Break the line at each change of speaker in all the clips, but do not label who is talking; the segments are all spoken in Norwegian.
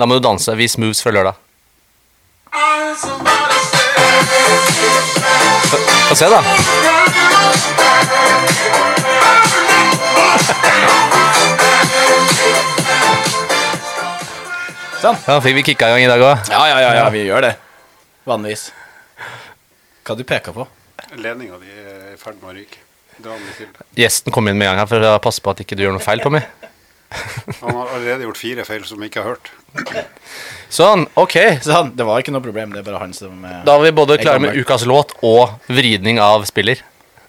Da må du danse. Vis moves før lørdag. Få- se, da.
Sånn.
Ja, fikk vi kicka i gang i dag òg.
Ja, ja, ja, ja, vi gjør det. Vanligvis. Hva du peker på?
Ledninga di er i ferd med å ryke.
Gjesten kom inn med en gang her for å passe på at ikke du gjør noe feil, Tommy.
Han har allerede gjort fire feil som vi ikke har hørt.
Sånn, ok.
Sånn, det var ikke noe problem, det er bare han som eh,
Da var vi både klare med ukas låt og vridning av spiller.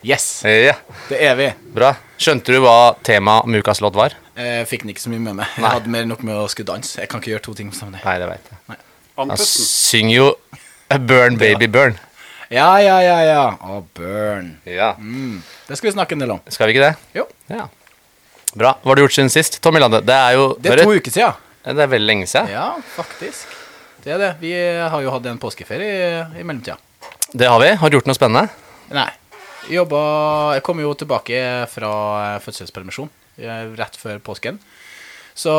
Yes,
Ja,
det er vi.
bra. Skjønte du hva temaet med ukas låt var?
Jeg fikk den ikke så mye med meg. Jeg
Nei.
hadde mer nok med å skulle danse. Jeg kan ikke gjøre to ting samtidig.
Nei, det vet jeg. Han
Andpusten.
synger jo Burn Baby Burn.
Ja, ja, ja, ja. Å, burn.
Ja.
Mm. Det skal vi snakke en del om.
Skal vi ikke det?
Jo.
Ja. Bra. Hva har du gjort siden sist? Tommy Lande, det er jo
Det er to uker siden.
det er veldig lenge siden.
Ja, faktisk. Det er det. Vi har jo hatt en påskeferie i, i mellomtida.
Det har vi. Har du gjort noe spennende?
Nei. Jobba Jeg kom jo tilbake fra eh, fødselspermisjon eh, rett før påsken. Så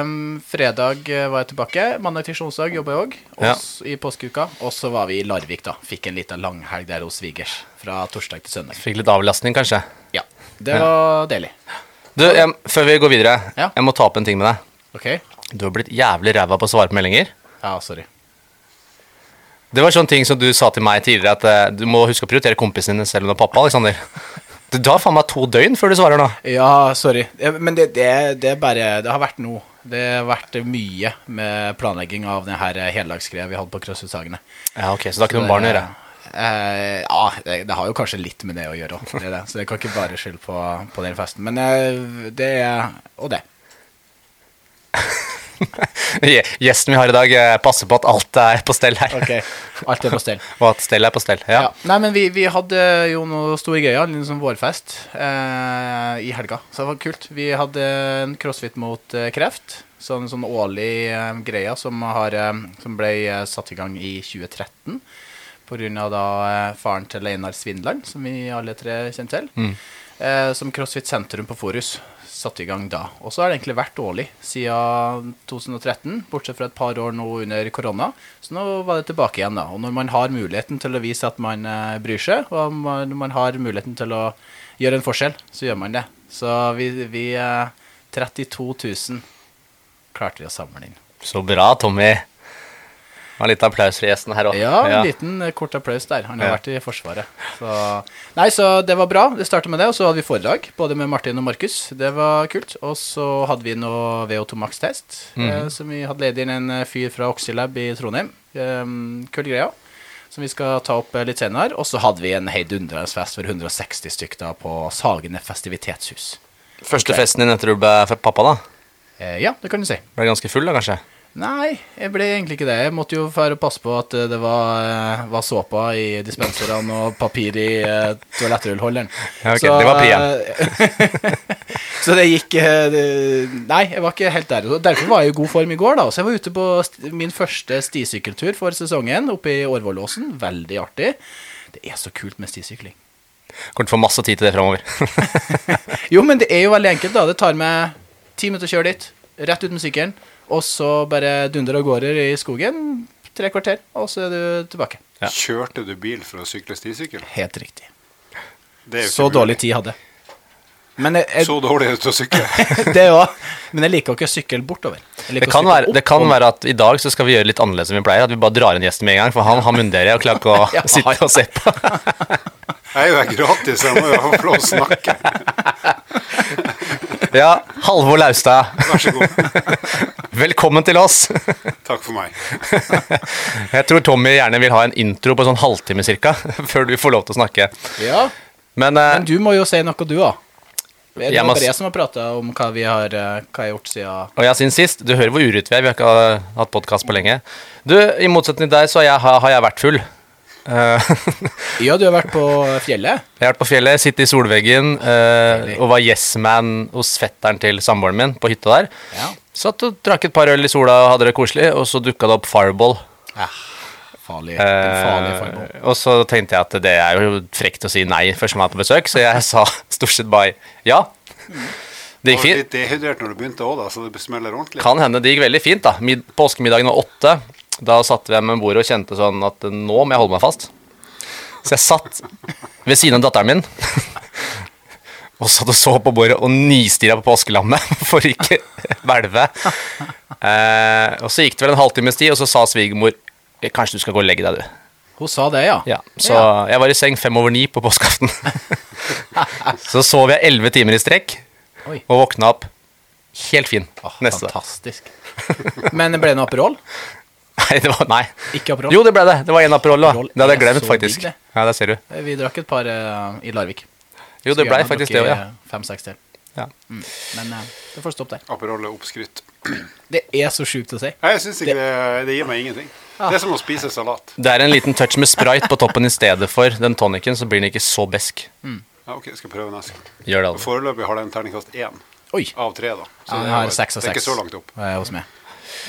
um, fredag var jeg tilbake. Mandag til onsdag jobba jeg òg
Ja.
i påskeuka. Og så var vi i Larvik, da. Fikk en liten langhelg der hos svigers fra torsdag til søndag.
Fikk litt avlastning, kanskje?
Ja. Det var deilig.
Du, jeg, Før vi går videre,
Ja.
jeg må ta opp en ting med deg.
OK?
Du har blitt jævlig ræva på å svare på meldinger.
Ja, sorry.
Det var sånn ting som du sa til meg tidligere, at eh, du må huske å prioritere kompisene dine selv om du er pappa, Alexander. Det tar faen meg to døgn før du svarer nå.
Ja, sorry. Men det, det, det er bare Det har vært noe. Det har vært mye med planlegging av det her heldagsgreia vi hadde på Krøsshusagene.
Ja, ok, Så det har ikke noe med barn å gjøre?
Eh, ja, det, det har jo kanskje litt med det å gjøre òg. Så jeg kan ikke bare skylde på, på den festen. Men eh, det Og det.
Gjesten vi har i dag, eh, passer på at alt er på stell her.
Ok, Alt er på stell.
Og at stell er på stell. Ja.
Ja. Nei, men vi, vi hadde jo noe store greier, en sånn vårfest, eh, i helga. Så det var kult. Vi hadde en crossfit mot eh, kreft. Så en sånn årlig eh, greie som, har, som ble satt i gang i 2013. Da eh, faren til Einar Svindland, som vi alle tre kjenner til. Eh, som CrossFit Sentrum på Forus satte i gang da. Og så har det egentlig vært årlig siden 2013, bortsett fra et par år nå under korona. Så nå var det tilbake igjen, da. Og når man har muligheten til å vise at man eh, bryr seg, og man, man har muligheten til å gjøre en forskjell, så gjør man det. Så vi, vi eh, 32 000 klarte vi å samle inn.
Så bra, Tommy. Det en liten applaus for gjesten her òg.
Ja, en liten eh, kort applaus der. Han har
Ja.
vært i Forsvaret. Så, nei, så det var bra. Det starta med det, og så hadde vi foredrag, både med Martin og Markus. Det var kult. Og så hadde vi noe VO2 Max-test, eh, som vi hadde leid inn en eh, fyr fra Oxylab i Trondheim. Eh, Kul greia. Som vi skal ta opp eh, litt senere. Og så hadde vi en heidundrende fest for 160 stykk da på Sagene festivitetshus.
Første festen din etter du ble pappa, da?
Eh, ja, det kan du si.
Ble ganske full, da, kanskje?
Nei, jeg ble egentlig ikke det. Jeg måtte jo passe på at eh, det var, eh, var såpa i dispenserne og papir i uh, toalettrullholderen.
Ja, ok, det var prien.
så det gikk det, Nei, jeg var ikke helt der. Derfor var jeg i god form i går, da. Så jeg var ute på min første stisykkeltur for sesongen, oppe i Årvollåsen. Veldig artig. Det er så kult med stisykling.
Kommer til å få masse tid til det framover.
Jo, men det er jo veldig enkelt, da. Det tar meg ti minutter å kjøre dit, rett ut med sykkelen, og så bare dunder av gårde i skogen. Tre kvarter, og så er du tilbake.
Ja.
Kjørte du bil for å sykle stisykkel?
Helt riktig.
Det er jo
Så
mulig.
dårlig tid hadde jeg. Men jeg, jeg,
Så dårlig er det til å sykle.
det òg. Men jeg liker ikke å sykle bortover.
Det
å
kan,
sykle
være, det kan være at i dag så skal vi gjøre litt annerledes enn vi pleier. At vi bare drar inn gjesten med en gang, for han har munndere og klarer ikke å
Ja.
sitte og se på.
Jeg er jo her gratis, jeg må jo få lov å snakke.
Ja, Halvor Laustad,
Vær så god.
Velkommen til oss.
Takk for meg.
Jeg tror Tommy gjerne vil ha en intro på sånn halvtime cirka, før du får lov til å snakke.
Ja,
Men, eh,
Men du må jo si noe, du òg. Det
er
bare jeg som har prata om hva vi har eh, Hva jeg har gjort siden
og jeg siden sist, du hører hvor urutt vi er, vi har ikke hatt podkast på lenge. Du, i motsetning til deg, så har jeg, har jeg vært full. Eh,
Ja, du har vært på fjellet.
Jeg har vært på fjellet, sittet i solveggen
uh,
og var yes-man hos fetteren til samboeren min på hytta der.
Ja.
Satt og drakk et par øl i sola og hadde det koselig, og så dukka det opp Fireball.
Ja, farlig. eh, farlig fireball.
og så tenkte jeg at det er jo frekt å si nei først man er på besøk, så jeg sa stort sett bare ja. Det gikk
var
fint.
litt dehydrert når du begynte òg, så det smeller ordentlig.
Kan hende det gikk veldig fint, da. Mid påskemiddagen var åtte. Da satte vi med bordet og kjente sånn at nå må jeg holde meg fast. Så jeg satt ved siden av datteren min og satt og så på bordet og nistirra på påskelammet for ikke hvelve. Eh, og så gikk det vel en halvtimes tid, og så sa svigermor kanskje du skal gå og legge deg, du.
Hun sa det, ja.
Ja, så jeg var i seng fem over ni på påskeaften. så sov jeg elleve timer i strekk
Oi.
og våkna opp helt fin
oh,
neste dag.
fantastisk. Men ble det noe Aperol?
Nei, det var, nei.
Ikke Aperol?
Jo, det ble det. Det var en Aperol. da. Det hadde jeg glemt, faktisk.
digg.
Ja, der ser du.
Vi drakk et par uh, i Larvik.
Jo, det ble faktisk det òg, ja.
Fem-seks til.
ja.
Mm. Men uh, det får stoppe der.
Aperol er oppskrytt.
Det er så sjukt å si.
Nei, Jeg syns ikke det, det gir meg ingenting. Det er som å spise salat.
Det er en liten touch med sprite på toppen i stedet for den tonicen, så blir den ikke så besk.
Ja, ok, jeg skal prøve neste gang.
Gjør det aldri.
Foreløpig har den terningkast én
Oi.
av tre, da. Så
Ja,
det
jeg har seks av
Det er ikke så langt opp.
eh, hos meg.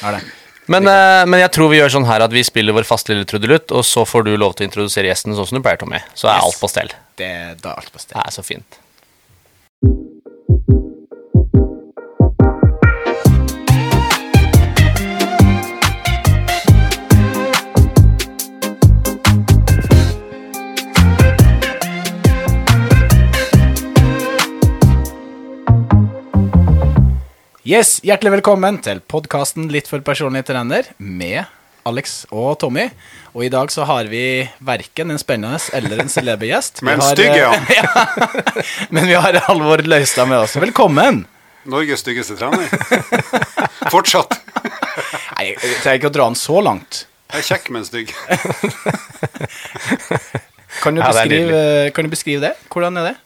Er det.
Men, uh, men jeg tror vi gjør sånn her at vi spiller vår faste lille trudelutt, og så får du lov til å introdusere gjesten sånn som du pleier, Tommy. Så er
Yes.
alt på stell.
Det er alt på
stell.
Det
er så fint.
Yes, Hjertelig velkommen til podkasten Litt for personlig trener med Alex og Tommy. Og i dag så har vi verken en spennende eller en celeber gjest.
Men
har,
stygg er
eh, ja. Men vi har Halvor Løystad med oss. Velkommen!
Norges styggeste trener. Fortsatt.
Nei, jeg trenger ikke å dra den så langt.
Jeg er kjekk, men stygg.
Kan du,
Ja,
beskrive, kan du beskrive det? Hvordan er det?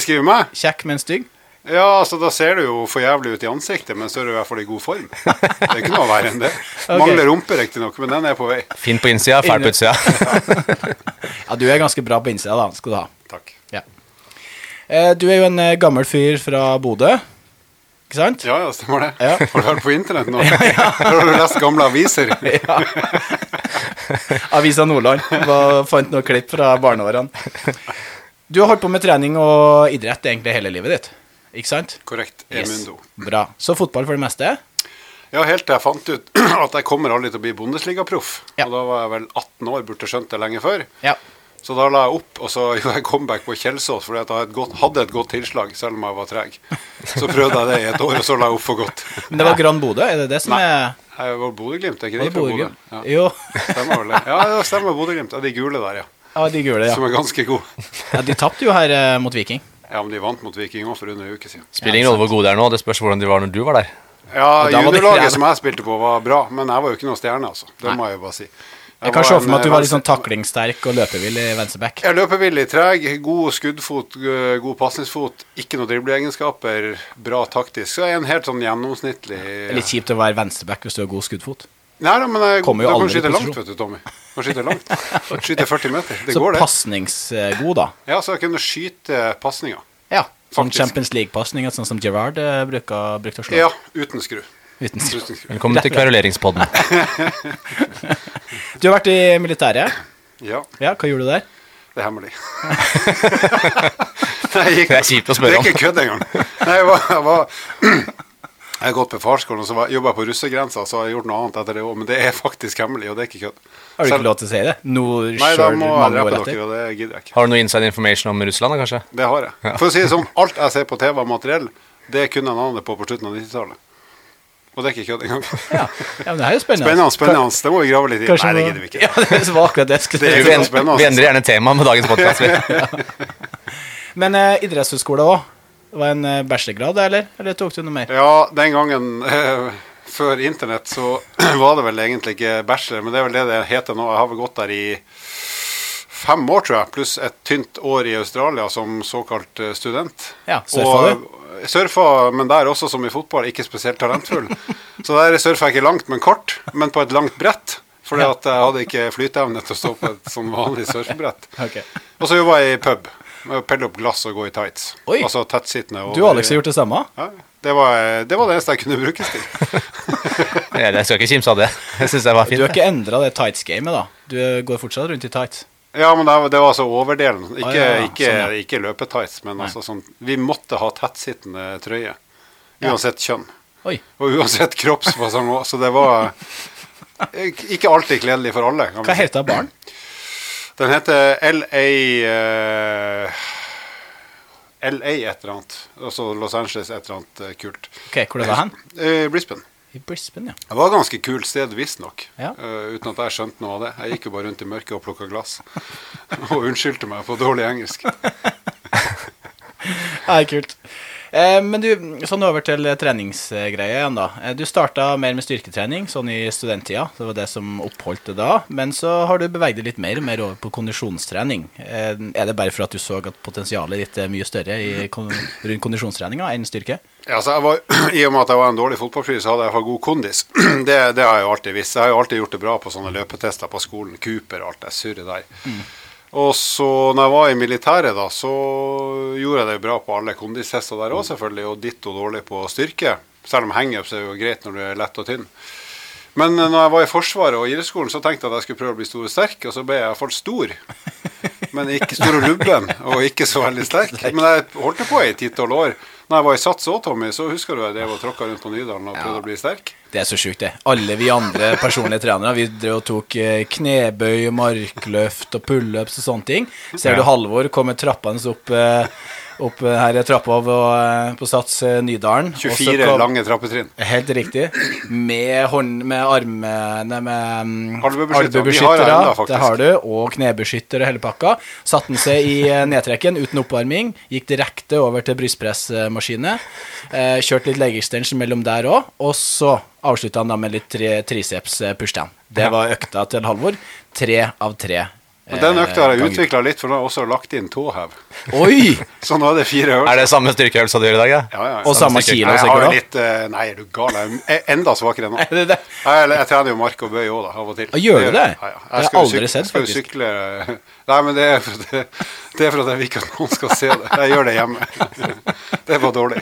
Beskriv meg.
Kjekk, men stygg?
Ja, altså Da ser du jo for jævlig ut i ansiktet, men så er du i hvert fall i god form. Det er ikke noe verre enn det.
Okay.
Mangler rumpe, riktignok, men den er på vei.
Fin på innsida, fæl på utsida.
Ja, du er ganske bra på innsida, da. Skal du ha.
Takk.
Ja. Eh, Du er jo en eh, gammel fyr fra Bodø, ikke sant?
Ja, ja, stemmer det.
Ja.
Har du vært på internett nå? ja, ja. Har du lest gamle aviser? ja.
Avisa Nordland. Var, fant noen klipp fra barneårene. Du har holdt på med trening og idrett egentlig hele livet ditt, ikke sant?
Korrekt. Emundo.
Bra. Så fotball for det meste?
Ja, helt til jeg fant ut at jeg kommer aldri til å bli Bundesliga-proff.
Ja.
Og da var jeg vel 18 år, burde skjønt det lenge før.
Ja.
Så da la jeg opp, og så gjorde jeg comeback på Kjelsås fordi at jeg hadde et godt, hadde et godt tilslag, selv om jeg var treg. Så prøvde jeg det i et år, og så la jeg opp for godt.
Men det var Gran Bodø, er det det som
Nei.
er
Jeg var Bodø-Glimt, er ikke
det? Bodø?
Ja.
Jo.
Stemmer vel det? Ja, det stemmer Bodø-Glimt. Ja, de gule der, ja.
Ja, de gule, ja.
Som er ganske gode.
ja de tapte jo her eh, mot Viking.
Ja, men de vant mot Viking òg for under en uke siden.
Spiller ingen rolle hvor gode de er nå, det spørs hvordan de var når du var der.
Ja, juniorlaget som jeg spilte på, var bra, men jeg var jo ikke noen stjerne, altså. Det må jeg jo bare si.
Jeg kan se for meg at du var
eh,
litt sånn taklingssterk og løpevillig i venstreback.
Jeg er løpevillig, treg, god skuddfot, god pasningsfot, ikke noe dribleegenskaper, bra taktisk. Så jeg er en helt sånn gjennomsnittlig
litt kjipt å være venstreback hvis du har god skuddfot.
Nei da, men jeg, da kan du skyte langt, vet du, Tommy. Kan skyte langt. Skyte 40 meter. Det
Så
går, det.
Så pasningsgod, da.
Ja, så jeg kunne skyte pasninger.
Ja. Sånn Champions League-pasninger, sånn som Gerrard eh, bruker, brukte å slå.
Ja, uten skru.
Uten
Uten skru.
Velkommen til kveruleringspodden.
Du har vært i militæret.
Ja,
Ja, hva gjorde du der?
det er hemmelig. Nei, jeg gikk,
Det er kjipt å spørre om.
Det er ikke kødd engang. Nei, jeg var, jeg var Jeg har gått på farskolen og så jobba på russegrensa, så har jeg gjort noe annet etter det òg, men det er faktisk hemmelig, og det er ikke kødd.
Har du ikke lov til å si det? Nå
Nei, da må jeg drepe dere, og det gidder jeg ikke.
Har du noe inside information om Russland, da, kanskje?
Det har jeg. For å si det sånn, alt jeg ser på TV av materiell, det kunne en annen på på slutten av 90-tallet. Og det er ikke kødd engang.
Ja. ja, men det er jo spennende.
Spennende, spennende. Det må vi grave litt i.
Kanskje
Nei, det gidder vi ikke.
Ja, det var akkurat det jeg skulle
er
si.
spennende.
vi endrer gjerne tema med dagens podkast.
Men eh, idrettshøyskole òg. Det var en eh, bachelorgrad, eller? Eller tok du noe mer?
Ja, den gangen eh, før internett så var det vel egentlig ikke bachelor, men det er vel det det heter nå. Jeg har vel gått der i fem år, tror jeg, pluss et tynt år i Australia som såkalt eh, student.
Ja, surfa
du? Surfa, men der også som i fotball, ikke spesielt talentfull. Så der surfa jeg ikke langt, men kort, men på et langt brett. Fordi at jeg hadde ikke flyteevne til å stå på et sånn vanlig surfebrett.
Okay.
Og så jobba jeg i pub. Med å Pelle opp glass og gå i tights.
Oi.
Altså tettsittende.
Du og Alex har gjort det samme?
Ja, det, var, det var det eneste jeg kunne brukes til.
Ja, Jeg skal ikke kimse av det. Jeg syns jeg var
Du har ikke endra det tights-gamet, da? Du går fortsatt rundt i tights?
Ja, men det, var- det var altså overdelen. Ikke,
Ah, ja, ja.
ikke,
Sånn, ja.
ikke løpetights, men altså sånn Vi måtte ha tettsittende trøye. Uansett kjønn.
Oi.
Og uansett kroppsfasong òg, så det var eh, ikke alltid kledelig for alle. kan vi
Hva
si.
heter baren?
Den heter LA uh, LA et eller annet. Altså Los Angeles et eller annet uh, kult.
Ok, Hvor det var hen?
Uh, Brisbane.
I Brisbane, ja.
Det var et ganske kult sted, visstnok.
Ja.
Uh, uten at jeg skjønte noe av det. Jeg gikk jo bare rundt i mørket og plukka glass. og unnskyldte meg for dårlig engelsk.
Ja, kult. Eh, men du, sånn over til treningsgreia igjen, da. Eh, Du starta mer med styrketrening sånn i studenttida. Det var det som oppholdt det da. Men så har du beveget deg litt mer og mer over på kondisjonstrening. Eh, Er det bare for at du så at potensialet ditt er mye større i, rundt kondisjonstreninga enn styrke?
Ja, så jeg var, I og med at jeg var en dårlig fotballfyr, så hadde jeg i hvert fall god kondis. Det, det har jeg jo alltid visst. Jeg har jo alltid gjort det bra på sånne løpetester på skolen. Cooper og alt det surret der. Og så når jeg var i militæret, da, så gjorde jeg det bra på alle kondistester der òg, selvfølgelig. Og ditto dårlig på styrke. Selv om hangups er jo greit når du er lett og tynn. Men når jeg var i Forsvaret og idrettsskolen, så tenkte jeg at jeg skulle prøve å bli stor og sterk, og så ble jeg iallfall stor. Men ikke stor og lubben, og ikke så veldig sterk. Men jeg holdt på i ti-tolv år. Når jeg var i Sats òg, Tommy, så husker du jeg drev og tråkka rundt på Nydalen og prøvde å bli sterk?
Det er så sjukt, det. Alle vi andre personlige trenere Vi drev og tok eh, knebøy, markløft og pullups og sånne ting. Ser du Halvor komme trappende opp, eh, opp eh, her i trappa på, eh, på Sats eh, Nydalen.
24
kom-
lange trappetrinn.
Helt riktig. Med, hånd, med armene med mm,
albuebeskyttere, De.
Det har du. Og knebeskytter og hele pakka. Satte han seg i nedtrekken uten oppvarming. Gikk direkte over til brystpressmaskiner. Eh, kjørte litt legextension mellom der òg. Og så avslutta han da med litt triceps pushdown. Det var økta til Halvor. Tre av tre.
Men den økta har jeg
eh,
utvikla litt, for nå har jeg også lagt inn tåhev.
Oi!
Så nå er det fire øvelser.
Er det samme styrkeøvelse du gjør i dag? Ja?
Ja, ja.
Og samme
samme
kilo,
jeg har
sikkert
litt eh, Nei, er du gal? Jeg er enda svakere nå.
Er det det?
Jeg, jeg trener jo mark og bøy òg, da, av og til.
Og gjør du det?
Ja, ja.
Det har jeg
skal jo
aldri sett,
skal jo
faktisk.
Sykle, nei, men det er, for det, det er for at jeg vil ikke at noen skal se det. Jeg gjør det hjemme. Det var dårlig.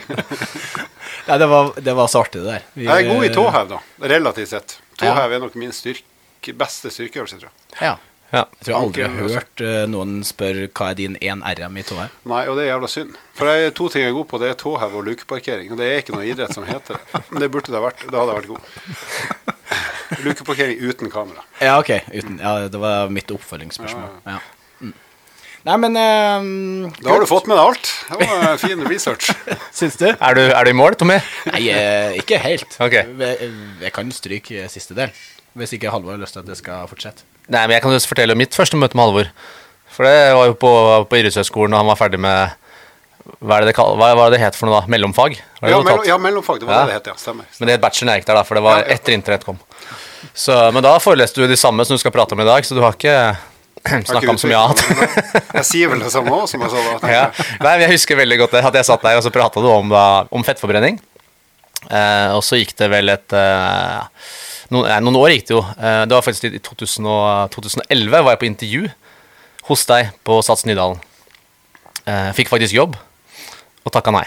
Nei, det var, det var så artig, det der. Vi-
Jeg er god i tåhev, da. Relativt sett. Tåhev er nok min styrke, beste styrkeøvelse, tror jeg.
Ja.
Ja.
Jeg tror jeg aldri har
altså.
hørt eh, noen spørre hva er din 1 RM i tåa.
Nei, og det er jævla synd. For jeg, to ting jeg er god på, det er tåhev og lukeparkering. Og det er ikke noe idrett som heter det. Men det burde det ha vært. Da hadde jeg vært god. Lukeparkering uten kamera.
Ja, ok. Uten, ja, det var mitt oppfølgingsspørsmål. Ja. Nei, men um,
Da har du fått med deg alt. Det var fin research.
Syns du?
Er, du, er du i mål, Tommy?
Nei, eh, ikke helt.
Ok.
Jeg, jeg kan stryke siste del. Hvis ikke Halvor har lyst til at det skal fortsette.
Nei, men jeg kan jo fortelle om mitt første møte med Halvor. For det var jo på, på idrettshøyskolen, og han var ferdig med Hva er det det, kall- hva, hva er det het for noe, da? Mellomfag? Det
Ja, mellom, ja mellomfag. Det var
Ja.
det det het, ja. Stemmer.
Men det het bacheloren jeg gikk der, da, for det var
Ja, ja.
etter internett kom. Så, men da foreleste du de samme som du skal prate om i dag, så du har ikke snakka om så mye annet.
Jeg sier vel det samme òg, som jeg sa da.
ja.
jeg.
Nei, jeg husker veldig godt det, at jeg satt der, og så prata du om, om fettforbrenning. Eh, og så gikk det vel et eh, noen, nei, noen år gikk det jo. Eh, det var faktisk i 2000 2011 var jeg på intervju hos deg på Sats Nydalen. Eh, fikk faktisk jobb, og takka nei.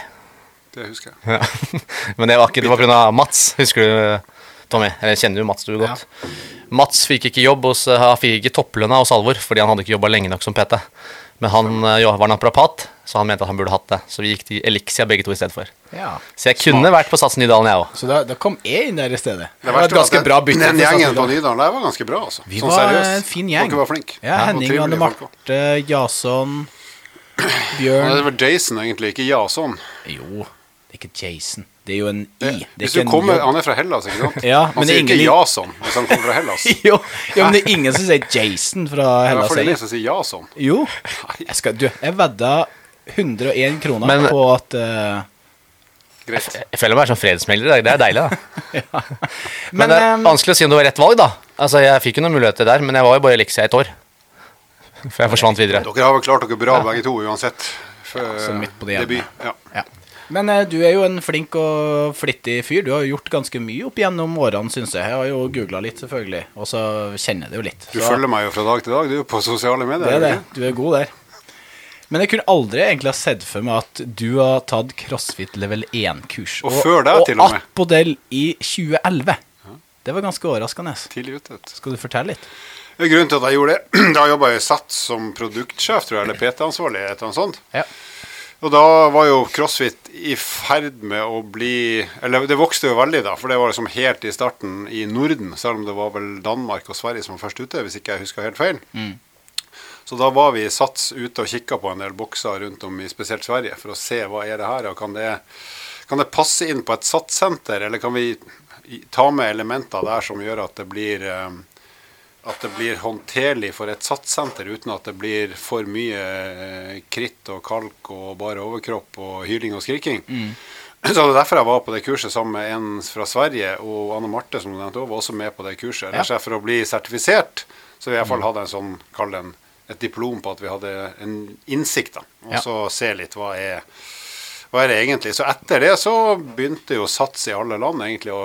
Det husker jeg.
Ja. Men det var ikke Det var pga. Mats, husker du, Tommy? Eller kjenner du Mats du godt? Mats fikk ikke jobb hos Han fikk ikke topplønna hos Alvor fordi han hadde ikke jobba lenge nok som PT. Men han eh, jo, var naprapat, så han mente at han burde hatt det. Så vi gikk til Elixia begge to i stedet for.
Ja.
Så jeg kunne vært på Sats Nydalen, jeg òg.
Så da, da kom jeg inn der i stedet. Det,
Det
var et ganske bra bytte.
Den gjengen på Nydalen der var ganske bra, altså.
Vi
Sånn
var
seriøst.
en fin gjeng.
Dere var flinke.
Ja, Henning, Anne. Marte, Jason,
Ja,
Bjørn
det var Jason, egentlig, ikke Jason.
Jo, det er ikke Jason. Det er jo en I. Det er
Hvis du kommer. Han er fra Hellas, ikke sant?
Ja, er
sier
ingen ikke
Jason hvis han kommer fra Hellas.
Jo, ja, men det er ingen som sier Jason fra Hellas
Det er
ingen
som sier Jason.
Jo. Jeg, skal, du, jeg vedda 101 kroner
Men-
på at uh,
Greit.
Jeg føler meg som fredsmegler. i dag. Det er deilig, da. Men,
Men,
det er
eh,
vanskelig å si om det var rett valg, da. Altså, Jeg fikk jo noen muligheter der, men jeg var jo bare i Elixia i et år. For jeg forsvant videre.
Dere har vel klart dere bra begge to, uansett. For,
så midt på det igjen
debut. Ja.
Ja. Men eh, du er jo en flink og flittig fyr. Du har gjort ganske mye opp gjennom årene, syns jeg. Jeg har jo googla litt, selvfølgelig. Og så kjenner jeg det jo litt.
Du
Så
følger meg jo fra dag til dag, du, på sosiale medier.
det er det.
du
er god der. Men jeg kunne aldri egentlig ha sett for meg at du har tatt CrossFit level 1-kurs.
Og før det, til og med.
Og attpådel i 2011. Det var ganske overraskende.
Tidlig ute.
Skal du fortelle litt?
Grunnen til at jeg gjorde det Da jobba jeg i SATS som produktsjef, tror jeg, eller PT-ansvarlig, et eller annet sånt.
Ja.
Og da var jo crossfit i ferd med å bli Eller det vokste jo veldig, da, for det var liksom helt i starten i Norden. Selv om det var vel Danmark og Sverige som var først ute, hvis ikke jeg husker helt feil. Så da var vi Sats ute og kikka på en del bokser rundt om i spesielt Sverige for å se hva er det her, og kan det, kan det passe inn på et Sats-senter, eller kan vi ta med elementer der som gjør at det blir eh, at det blir håndterlig for et satssenter uten at det blir for mye eh, kritt og kalk og bare overkropp og hyling og skriking. Så det er derfor jeg var på det kurset sammen med en fra Sverige, og Anne Marte som du nevnte også, var også med på det kurset. Ja. for å bli sertifisert, så vi i hvert fall hadde en sånn, kall det en, et diplom på at vi hadde en innsikt. da, Og
Ja.
så se litt hva er hva er det egentlig? Så etter det så begynte jo Sats i alle land egentlig å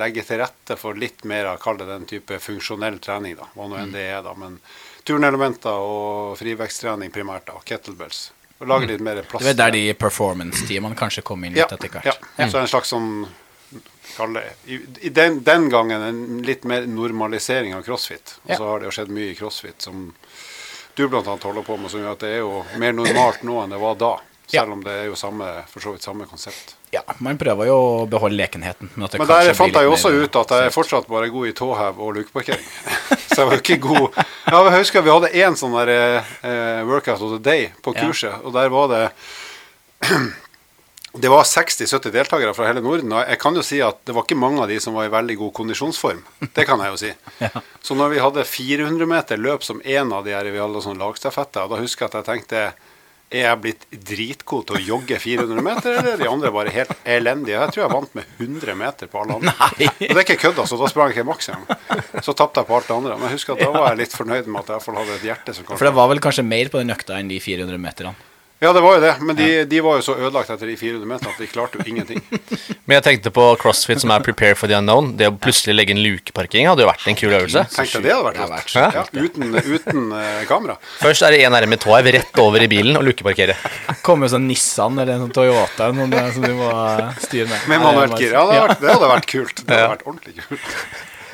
legge til rette for litt mer av, kall det den type funksjonell trening, da. Hva nå enn det er, da. Men turnelementer og friveksttrening primært, da. Kettlebells. Og lage litt mer plass.
Det er der de performance-teamene kanskje kom inn
ja,
litt etter hvert.
ja. Så en slags sånn I, den, den gangen en litt mer normalisering av crossfit. Og
Ja.
så har det jo skjedd mye i crossfit som du annet holder på med, som gjør at det er jo mer normalt nå enn det var da.
Ja.
Selv om det er jo samme, for så vidt samme konsept.
Ja, man prøver jo å beholde lekenheten. Men,
Men der fant jeg jo også ut at jeg er fortsatt bare god i tåhev og lukeparkering. Så jeg var jo ikke god Ja, jeg husker vi hadde én sånn der eh, workout of the day på
Ja.
kurset, og der var det Det var 60-70 deltakere fra hele Norden. Og jeg kan jo si at det var ikke mange av de som var i veldig god kondisjonsform. Det kan jeg jo si. Så når vi hadde 400 meter løp som en av de her, vi hadde sånn lagstafetter, da husker jeg at jeg tenkte er jeg blitt dritgod til å jogge 400 meter, eller er de andre bare helt elendige? Jeg tror jeg vant med 100 meter på alle andre.
Nei.
Og det er ikke kødd, altså. Da sprang jeg ikke maks engang. Så tapte jeg på alt det andre. Men jeg husker at da var jeg litt fornøyd med at jeg iallfall hadde et hjerte som
For det var vel kanskje mer på den økta enn de 400 meterne.
Ja, det var jo det. Men de, de var jo så ødelagt etter de 400 meterne at de klarte jo ingenting.
Men jeg tenkte på CrossFit som er prepare for the unknown. Det å plutselig legge inn lukeparkering hadde jo vært en kul øvelse.
Tenkte jeg det hadde vært rått.
vært
Ja, uten uten uh, kamera.
Først er det én erme tåhev rett over i bilen og lukeparkere.
Kommer jo sånn Nissan eller en sånn Toyota noen, eh, som du må eh, styre med.
Med manuelt gir. Ja, det hadde vært, det hadde vært kult. Det hadde
Ja.
vært ordentlig kult.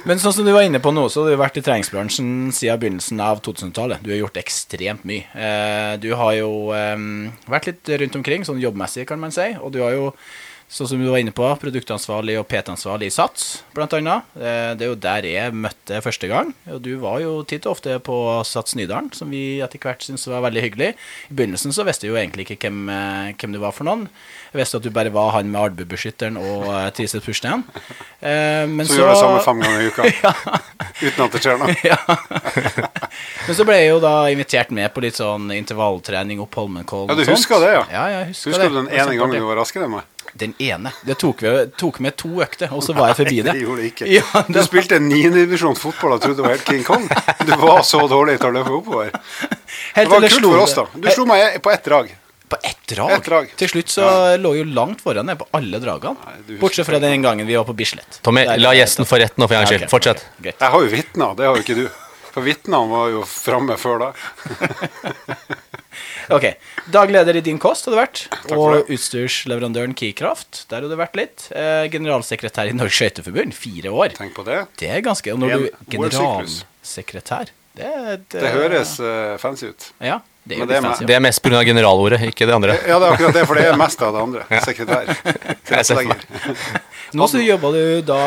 Men sånn som du var inne på nå, så har du vært i treningsbransjen siden begynnelsen av 2000-tallet. Du har gjort ekstremt mye. Eh, du har jo eh, vært litt rundt omkring, sånn jobbmessig, kan man si. Og du har jo, sånn som du var inne på, produktansvarlig og PT-ansvarlig i Sats, annet. Eh, det er jo der jeg møtte første gang. Og du var jo titt og ofte på Sats Nydalen, som vi etter hvert syntes var veldig hyggelig. I begynnelsen så visste jeg jo egentlig ikke hvem, eh, hvem du var for noen. Jeg visste at du bare var han med albuebeskytteren og Triset Pushten. Eh, men
Så gjør det samme fem ganger i uka. Uten at det skjer noe.
ja. Men så ble jeg jo da invitert med på litt sånn intervalltrening opp Holmenkollen.
Ja, du husker det, ja.
Ja, jeg husker,
Husker
det.
du den ene gangen du var raskere enn meg?
Den ene. Det tok, vi, tok med to økter, og så var jeg forbi det.
Nei, Det gjorde det ikke.
Ja,
Du
det
spilte niendedivisjon fotball og trodde du var helt King Kong. Du var så dårlig til å løpe oppover.
Helt
Det var kult for oss, da. Du slo meg på ett drag.
På ett drag.
Et drag.
Til slutt så lå jeg jo langt foran deg på alle dragene. Bortsett fra den gangen vi var på Bislett.
Tommy,
Der-
la gjesten få rett nå for en gangs
Ja,
skyld. Fortsett.
Okay.
Jeg har jo vitner, det har jo ikke du. For vitnene var jo framme før da.
Ok, Dagleder i Din Kost hadde vært. Og
det.
utstyrsleverandøren Keycraft. Der hadde det vært litt. Eh, generalsekretær i Norges Skøyteforbund. Fire år.
Tenk på det.
Det er ganske Og når du generalsekretær Det, det,
Det høres uh, fancy ut.
Ja, det er
det er.
Det er mest pga. generalordet, ikke det andre.
Ja, det er akkurat det, for det er mest av det andre. Sekretær.
Nå så jobber du da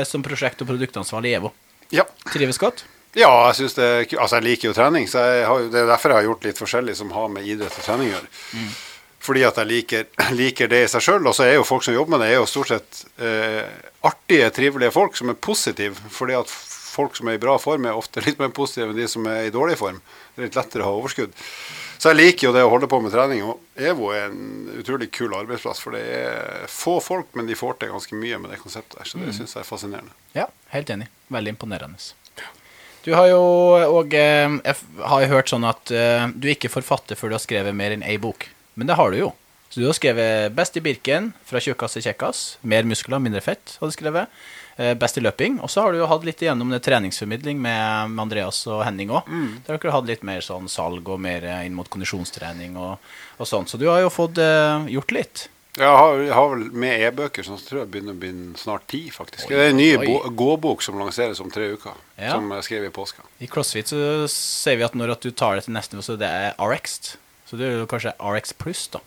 eh, som prosjekt- og produktansvarlig i EVO.
Ja.
Trives godt?
Ja, jeg synes det Altså, jeg liker jo trening, så har, det er derfor jeg har gjort litt forskjellig som har med idrett og trening å gjøre. Fordi at jeg liker, liker det i seg sjøl. Og så er jo folk som jobber med det, er jo stort sett eh, artige, trivelige folk som er positive. Fordi at folk som er i bra form, er ofte litt mer positive enn de som er i dårlig form. Det er litt lettere å ha overskudd. Så jeg liker jo det å holde på med trening. Og EVO er en utrolig kul arbeidsplass. For det er få folk, men de får til ganske mye med det konseptet. Så det syns jeg er fascinerende.
Ja, helt enig. Veldig imponerende. Du har jo òg eh, Jeg har jo hørt sånn at eh, du ikke forfatter før du har skrevet mer enn ei bok. Men det har du jo. Så du har skrevet 'Best i Birken', 'Fra tjukkas til kjekkas', 'Mer muskler, mindre fett', har du skrevet. Eh, 'Best i løping'. Og så har du jo hatt litt igjennom det treningsformidling med, med Andreas og Henning òg. Der har dere hatt litt mer sånn salg og mer inn mot kondisjonstrening og, og sånn. Så du har jo fått uh, gjort litt.
Jeg har, jeg har vel med e-bøker, så jeg tror jeg begynner å bli snart ti, faktisk. det er en ny gåbok som lanseres om tre uker,
Ja.
som jeg skrev i påska.
I CrossFit så sier vi at når at du tar det til neste nivå, så det er RX. Så det er jo kanskje RX pluss, da.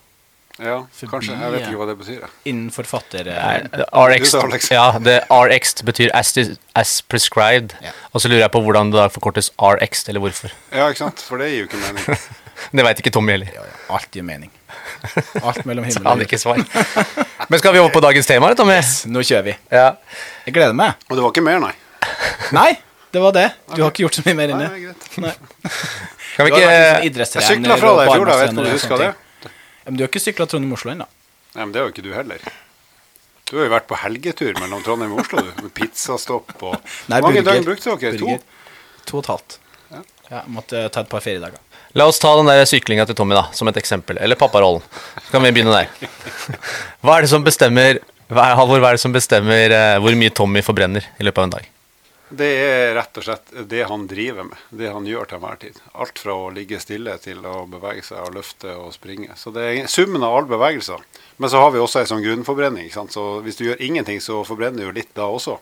Ja,
Forbi,
kanskje. Jeg vet ikke hva det betyr. jeg.
Innen forfatter... Eh,
RX, ja, det RX betyr as, as prescribed.
Ja.
Og så lurer jeg på hvordan det da forkortes RX, eller hvorfor.
Ja, ikke sant? For det gir jo ikke mening.
Det veit ikke Tommy heller.
Ja, ja. Alt gir mening. Alt mellom himmel
han
og
ikke svar. Men skal vi over på dagens tema, Tommy? Tommy?
Nå kjører vi.
Ja.
Jeg gleder meg.
Og det var ikke mer, nei.
Nei, det var det. Du har ikke gjort så mye mer
Nei,
inne.
det er greit.
Nei.
Kan vi ikke
liksom
Jeg sykla fra deg i fjor, da. Vet du om du husker det?
Ja, Men du har ikke sykla Trondheim-Oslo ennå?
Nei, men det har jo ikke du heller. Du har jo vært på helgetur mellom Trondheim og Oslo, du. Med pizzastopp og Hvor mange døgn brukte dere? To?
Burger. To og et halvt. Ja, måtte ta et par feriedager.
La oss ta den der syklinga til Tommy da, som et eksempel. Eller papparollen. Så kan vi begynne der. Hva er det som bestemmer hva er, Halvor, hva er det som bestemmer eh, hvor mye Tommy forbrenner i løpet av en dag?
Det er rett og slett det han driver med. Det han gjør til enhver tid. Alt fra å ligge stille til å bevege seg og løfte og springe. Så det er summen av alle bevegelser. Men så har vi også en sånn grunnforbrenning. Ikke sant? Så hvis du gjør ingenting, så forbrenner du litt da også.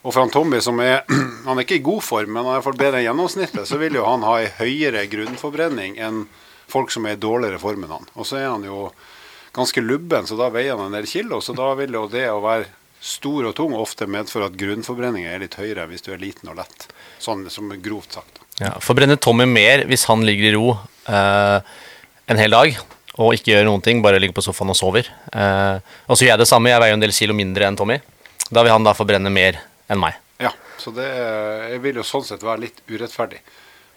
Og for han Tommy, som er Han er ikke i god form, men han er bedre enn gjennomsnittet, så vil jo han ha ei høyere grunnforbrenning enn folk som er i dårligere form enn han. Og så er han jo ganske lubben, så da veier han en del kilo. Så da vil jo det å være stor og tung ofte medføre at grunnforbrenninga er litt høyere hvis du er liten og lett. Sånn som grovt sagt.
Ja, forbrenner Tommy mer hvis han ligger i ro eh, en hel dag og ikke gjør noen ting, bare ligger på sofaen og sover? Eh, og så gjør jeg det samme, jeg veier en del kilo mindre enn Tommy. Da vil han da forbrenne mer enn meg.
Ja, så det jeg vil jo sånn sett være litt urettferdig.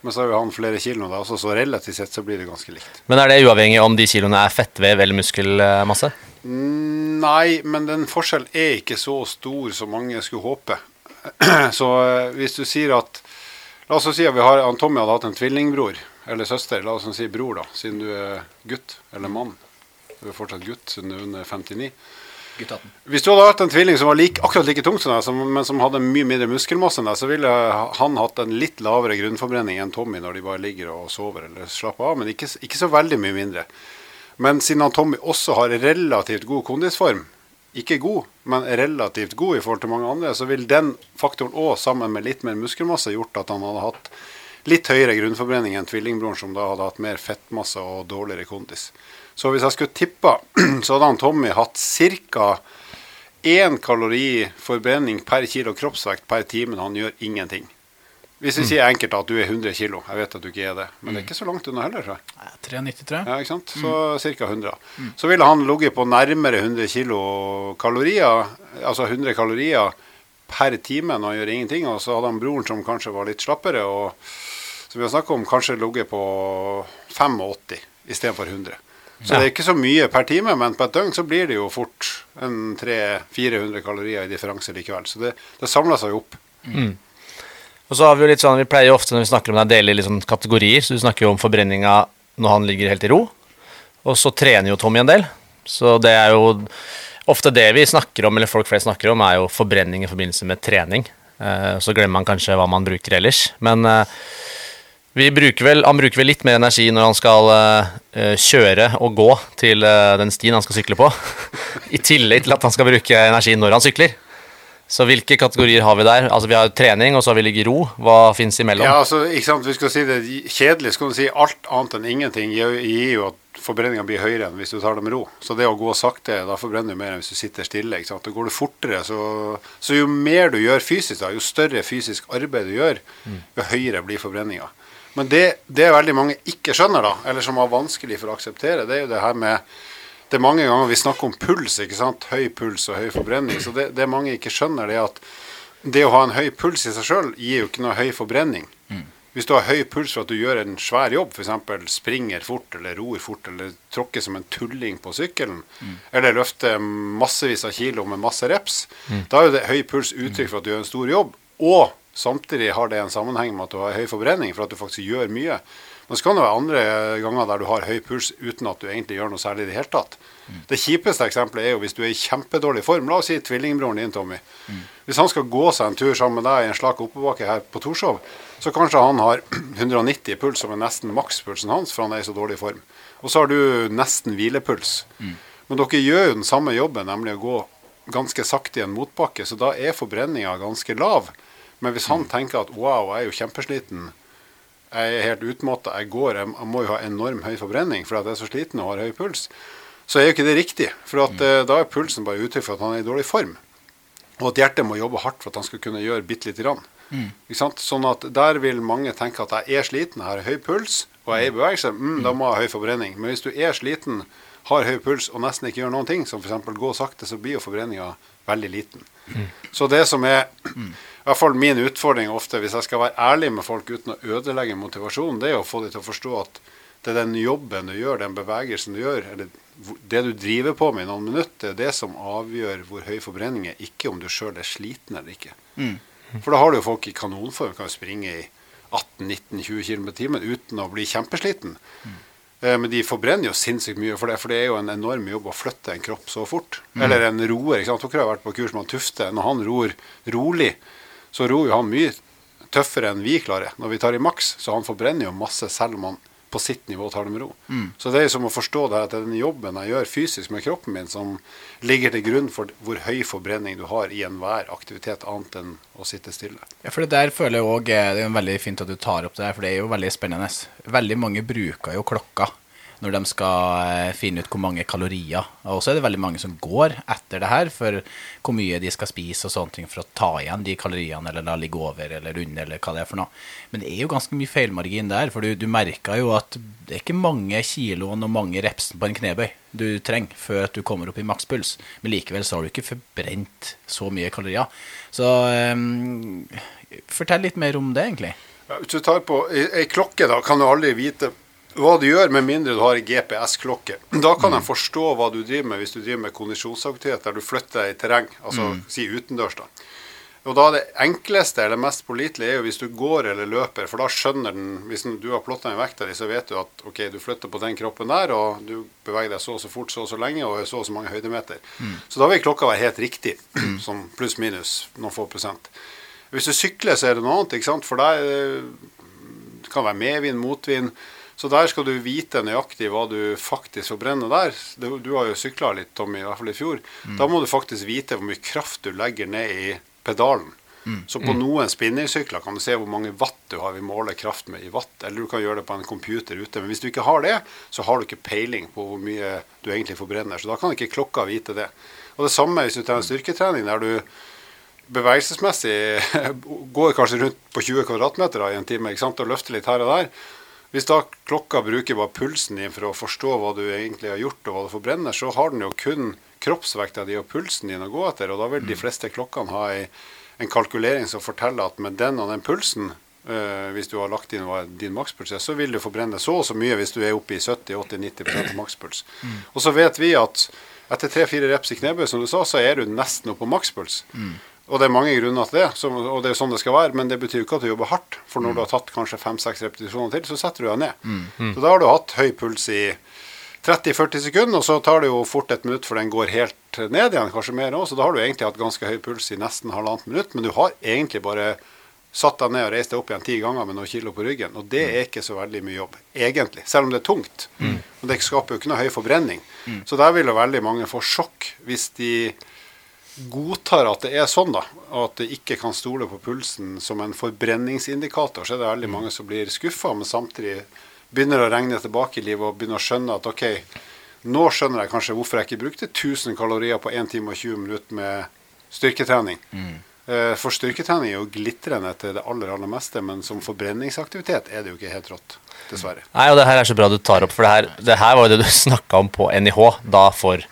Men så har jo han flere kilo da også, så relativt sett så blir det ganske likt.
Men er det uavhengig om de kiloene er fettvev eller muskelmasse?
Mm, Nei, men den forskjellen er ikke så stor som mange skulle håpe. Så eh, hvis du sier at La oss si at vi har, han Tommy hadde hatt en tvillingbror eller søster. La oss si bror, da, siden du er gutt eller mann. Du er fortsatt gutt siden du er under 59.
Guttaten.
Hvis du hadde hatt en tvilling som var like, akkurat like tung som deg, men som hadde mye mindre muskelmasse enn deg, så ville han hatt en litt lavere grunnforbrenning enn Tommy når de bare ligger og sover eller slapper av, men ikke, ikke så veldig mye mindre. Men siden han Tommy også har relativt god kondisform, ikke god, men relativt god i forhold til mange andre, så vil den faktoren òg, sammen med litt mer muskelmasse, gjort at han hadde hatt litt høyere grunnforbrenning enn tvillingbroren, som da hadde hatt mer fettmasse og dårligere kondis. Så hvis jeg skulle tippa, så hadde han Tommy hatt ca. én kalori forbrenning per kilo kroppsvekt per time når han gjør ingenting. Hvis vi sier enkelt at du er 100 kg, jeg vet at du ikke er det, men det er ikke så langt unna heller. jeg.
Nei, 93.
Ja, ikke sant? Så ca. 100. Så ville han ligget på nærmere 100 kilo kalorier, altså 100 kalorier per time når han gjør ingenting. Og så hadde han broren som kanskje var litt slappere, og som vi har snakket om, kanskje ligget på 85 istedenfor 100. Så
Ja.
det er ikke så mye per time, men på et døgn så blir det jo fort en 300-400 kalorier i differanse likevel. Så det, det samler seg jo opp.
Og så har Vi jo litt sånn, vi pleier jo ofte når vi snakker om det, dele i sånn kategorier. Så Du snakker jo om forbrenninga når han ligger helt i ro. Og så trener jo Tommy en del. Så det er jo ofte det vi snakker om, eller folk flest snakker om, er jo forbrenning i forbindelse med trening. Eh, så glemmer man kanskje hva man bruker ellers. Men eh, bruker vel, han bruker vel litt mer energi når han skal uh, kjøre og gå til uh, den stien han skal sykle på. I tillegg til at han skal bruke energi når han sykler. Så hvilke kategorier har vi der? Altså Vi har trening, og så har vi ligge i ro. Hva fins imellom?
Ja, altså, ikke sant? Vi skal si det kjedelig, skal du si alt annet enn ingenting gir gir jo at forbrenninga blir høyere enn hvis du tar det med ro. Så det å gå sakte, da forbrenner du mer enn hvis du sitter stille. ikke sant? Da går du fortere. Så, så jo mer du gjør fysisk, da, jo større fysisk arbeid du gjør, jo høyere blir forbrenninga. Men det, det veldig mange ikke skjønner, da, eller som har vanskelig for å akseptere, det er jo det her med det er mange ganger vi snakker om puls, ikke sant? høy puls og høy forbrenning. Så det, det mange ikke skjønner, det er at det å ha en høy puls i seg sjøl gir jo ikke noe høy forbrenning. Hvis du har høy puls for at du gjør en svær jobb, f.eks. springer fort eller roer fort eller tråkker som en tulling på sykkelen, eller løfter massevis av kilo med masse reps, da er jo det høy puls uttrykk for at du gjør en stor jobb. Og samtidig har det en sammenheng med at du har høy forbrenning for at du faktisk gjør mye. Men så kan det være andre ganger der du har høy puls uten at du egentlig gjør noe særlig i det hele tatt. Det kjipeste eksempelet er jo hvis du er i kjempedårlig form. La oss si tvillingbroren din, Tommy. Hvis han skal gå seg en tur sammen med deg i en slak oppoverbakke her på Torshov, så kanskje han har 190 puls, som er nesten makspulsen hans, for han er i så dårlig form. Og så har du nesten hvilepuls. Men dere gjør jo den samme jobben, nemlig å gå ganske sakte i en motbakke, så da er forbrenninga ganske lav. Men hvis han tenker at wow, jeg er jo kjempesliten, jeg er helt utmatta, jeg går, jeg, må jo ha enorm høy forbrenning fordi jeg er så sliten og har høy puls, så er jo ikke det riktig. For at, mm. da er pulsen bare uttrykk for at han er i dårlig form. Og at hjertet må jobbe hardt for at han skal kunne gjøre bitte lite grann. Ikke sant? Sånn at der vil mange tenke at jeg er sliten, jeg har høy puls og jeg er i bevegelse, mm, da må jeg ha høy forbrenning. Men hvis du er sliten, har høy puls og nesten ikke gjør noen ting, som f.eks. gå sakte, så blir jo forbrenninga veldig liten. Så det som er i hvert fall min utfordring ofte, hvis jeg skal være ærlig med folk uten å ødelegge motivasjonen, det er å få dem til å forstå at det er den jobben du gjør, den bevegelsen du gjør, eller det du driver på med i noen minutter, det er det som avgjør hvor høy forbrenning er, ikke om du sjøl er sliten eller ikke. For da har du jo folk i kanonform, kan springe i 18-19-20 km i timen uten å bli kjempesliten. Mm. Men de forbrenner jo sinnssykt mye for det, for det er jo en enorm jobb å flytte en kropp så fort. Eller en roer. ikke sant? Dere har vært på kurs med han Tufte. Når han ror rolig, så ror jo han mye tøffere enn vi klarer. Når vi tar i maks, så han forbrenner jo masse selv om han på sitt nivå tar det med ro. Så det er jo som å forstå det at det er den jobben jeg gjør fysisk med kroppen min, som ligger til grunn for hvor høy forbrenning du har i enhver aktivitet annet enn å sitte stille.
Ja, for det der føler jeg også, eh, Det er veldig fint at du tar opp det her, for det er jo veldig spennende. Veldig mange bruker jo klokka når de skal eh, finne ut hvor mange kalorier. Og så er det veldig mange som går etter det her for hvor mye de skal spise og sånne ting for å ta igjen de kaloriene, eller la ligge over eller under, eller hva det er for noe. Men det er jo ganske mye feilmargin der, for du, du merker jo at det er ikke mange kiloene og mange repsen på en knebøy du trenger før at du kommer opp i makspuls. Men likevel så har du ikke forbrent så mye kalorier. Så um, fortell litt mer om det, egentlig.
Hvis du tar på ei klokke, da kan du aldri vite hva du gjør, med mindre du har GPS-klokke. Da kan jeg forstå hva du driver med hvis du driver med kondisjonsaktivitet der du flytter i terreng, altså si utendørs. da. Og da Det enkleste eller mest pålitelige er jo hvis du går eller løper, for da skjønner den Hvis du har plotta en vekta di, så vet du at ok, du flytter på den kroppen der, og du beveger deg så og så fort så og så lenge og er så og så mange høydemeter. Så da vil klokka være helt riktig, som pluss-minus noen få prosent. Hvis du sykler, så er det noe annet, ikke sant? for der eh, det kan være medvind, motvind. Så der skal du vite nøyaktig hva du faktisk forbrenner der. Du, du har jo sykla litt, Tommy, i hvert fall i fjor. Da må du faktisk vite hvor mye kraft du legger ned i pedalen. Så på noen spinningsykler kan du se hvor mange watt du har. Vi måler kraft med i watt. Eller du kan gjøre det på en computer ute. Men hvis du ikke har det, så har du ikke peiling på hvor mye du egentlig forbrenner. Så da kan ikke klokka vite det. Og det samme hvis du trener styrketrening der du bevegelsesmessig går kanskje rundt på 20 kvadratmeter i en time ikke sant? og løfter litt her og der. Hvis da klokka bruker bare pulsen din for å forstå hva du egentlig har gjort, og hva du forbrenner, så har den jo kun kroppsvekta di og pulsen din å gå etter. Og da vil de fleste klokkene ha ei, en kalkulering som forteller at med den og den pulsen, øh, hvis du har lagt inn din makspuls så vil du forbrenne så og så mye hvis du er oppe i 70-80-90 makspuls. makspuls. Og så vet vi at etter tre-fire reps i knebøy, som du sa, så er du nesten oppe på makspuls. Og det er mange grunner til det, så, og det er sånn det skal være. Men det betyr jo ikke at du jobber hardt. For når du har tatt kanskje fem-seks repetisjoner til, så setter du deg ned. Så da har du hatt høy puls i 30-40 sekunder, og så tar det jo fort et minutt før den går helt ned igjen, kanskje mer òg. Så da har du egentlig hatt ganske høy puls i nesten halvannet minutt. Men du har egentlig bare satt deg ned og reist deg opp igjen ti ganger med noen kilo på ryggen. Og det er ikke så veldig mye jobb, egentlig. Selv om det er tungt. Og det skaper jo ikke noe høy forbrenning. Så der vil jo veldig mange få sjokk hvis de godtar at det er sånn, da, at det ikke kan stole på pulsen som en forbrenningsindikator, så er det veldig mange som blir skuffa, men samtidig begynner å regne tilbake i livet og begynner å skjønne at OK, nå skjønner jeg kanskje hvorfor jeg ikke brukte 1000 kalorier på 1 time og 20 minutter med styrketrening. Mm. For styrketrening er jo glitrende til det aller, aller meste, men som forbrenningsaktivitet er det jo ikke helt rått, dessverre.
Nei, og det her er så bra du tar opp, for det her, det her var jo det du snakka om på NIH da for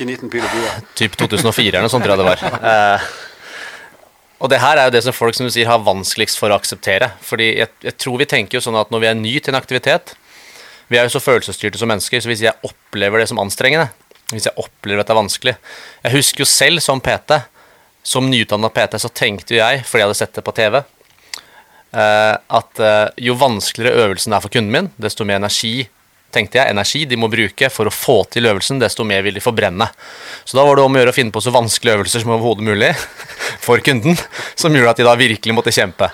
I 19 pil og bue.
typ 2004 eller noe sånt, tror jeg det var. Eh, og det her er jo det som folk som du sier har vanskeligst for å akseptere. Fordi jeg, jeg tror vi tenker jo sånn at når vi er ny til en aktivitet Vi er jo så følelsesstyrte som mennesker, så hvis jeg opplever det som anstrengende, hvis jeg opplever at det er vanskelig Jeg husker jo selv som PT, som nyutdanna PT, så tenkte jo jeg, fordi jeg hadde sett det på TV, eh, at eh, jo vanskeligere øvelsen er for kunden min, desto mer energi tenkte jeg, energi de må bruke for å få til øvelsen, desto mer vil de forbrenne. Så da var det om å gjøre å finne på så vanskelige øvelser som overhodet mulig for kunden, som gjorde at de da virkelig måtte kjempe.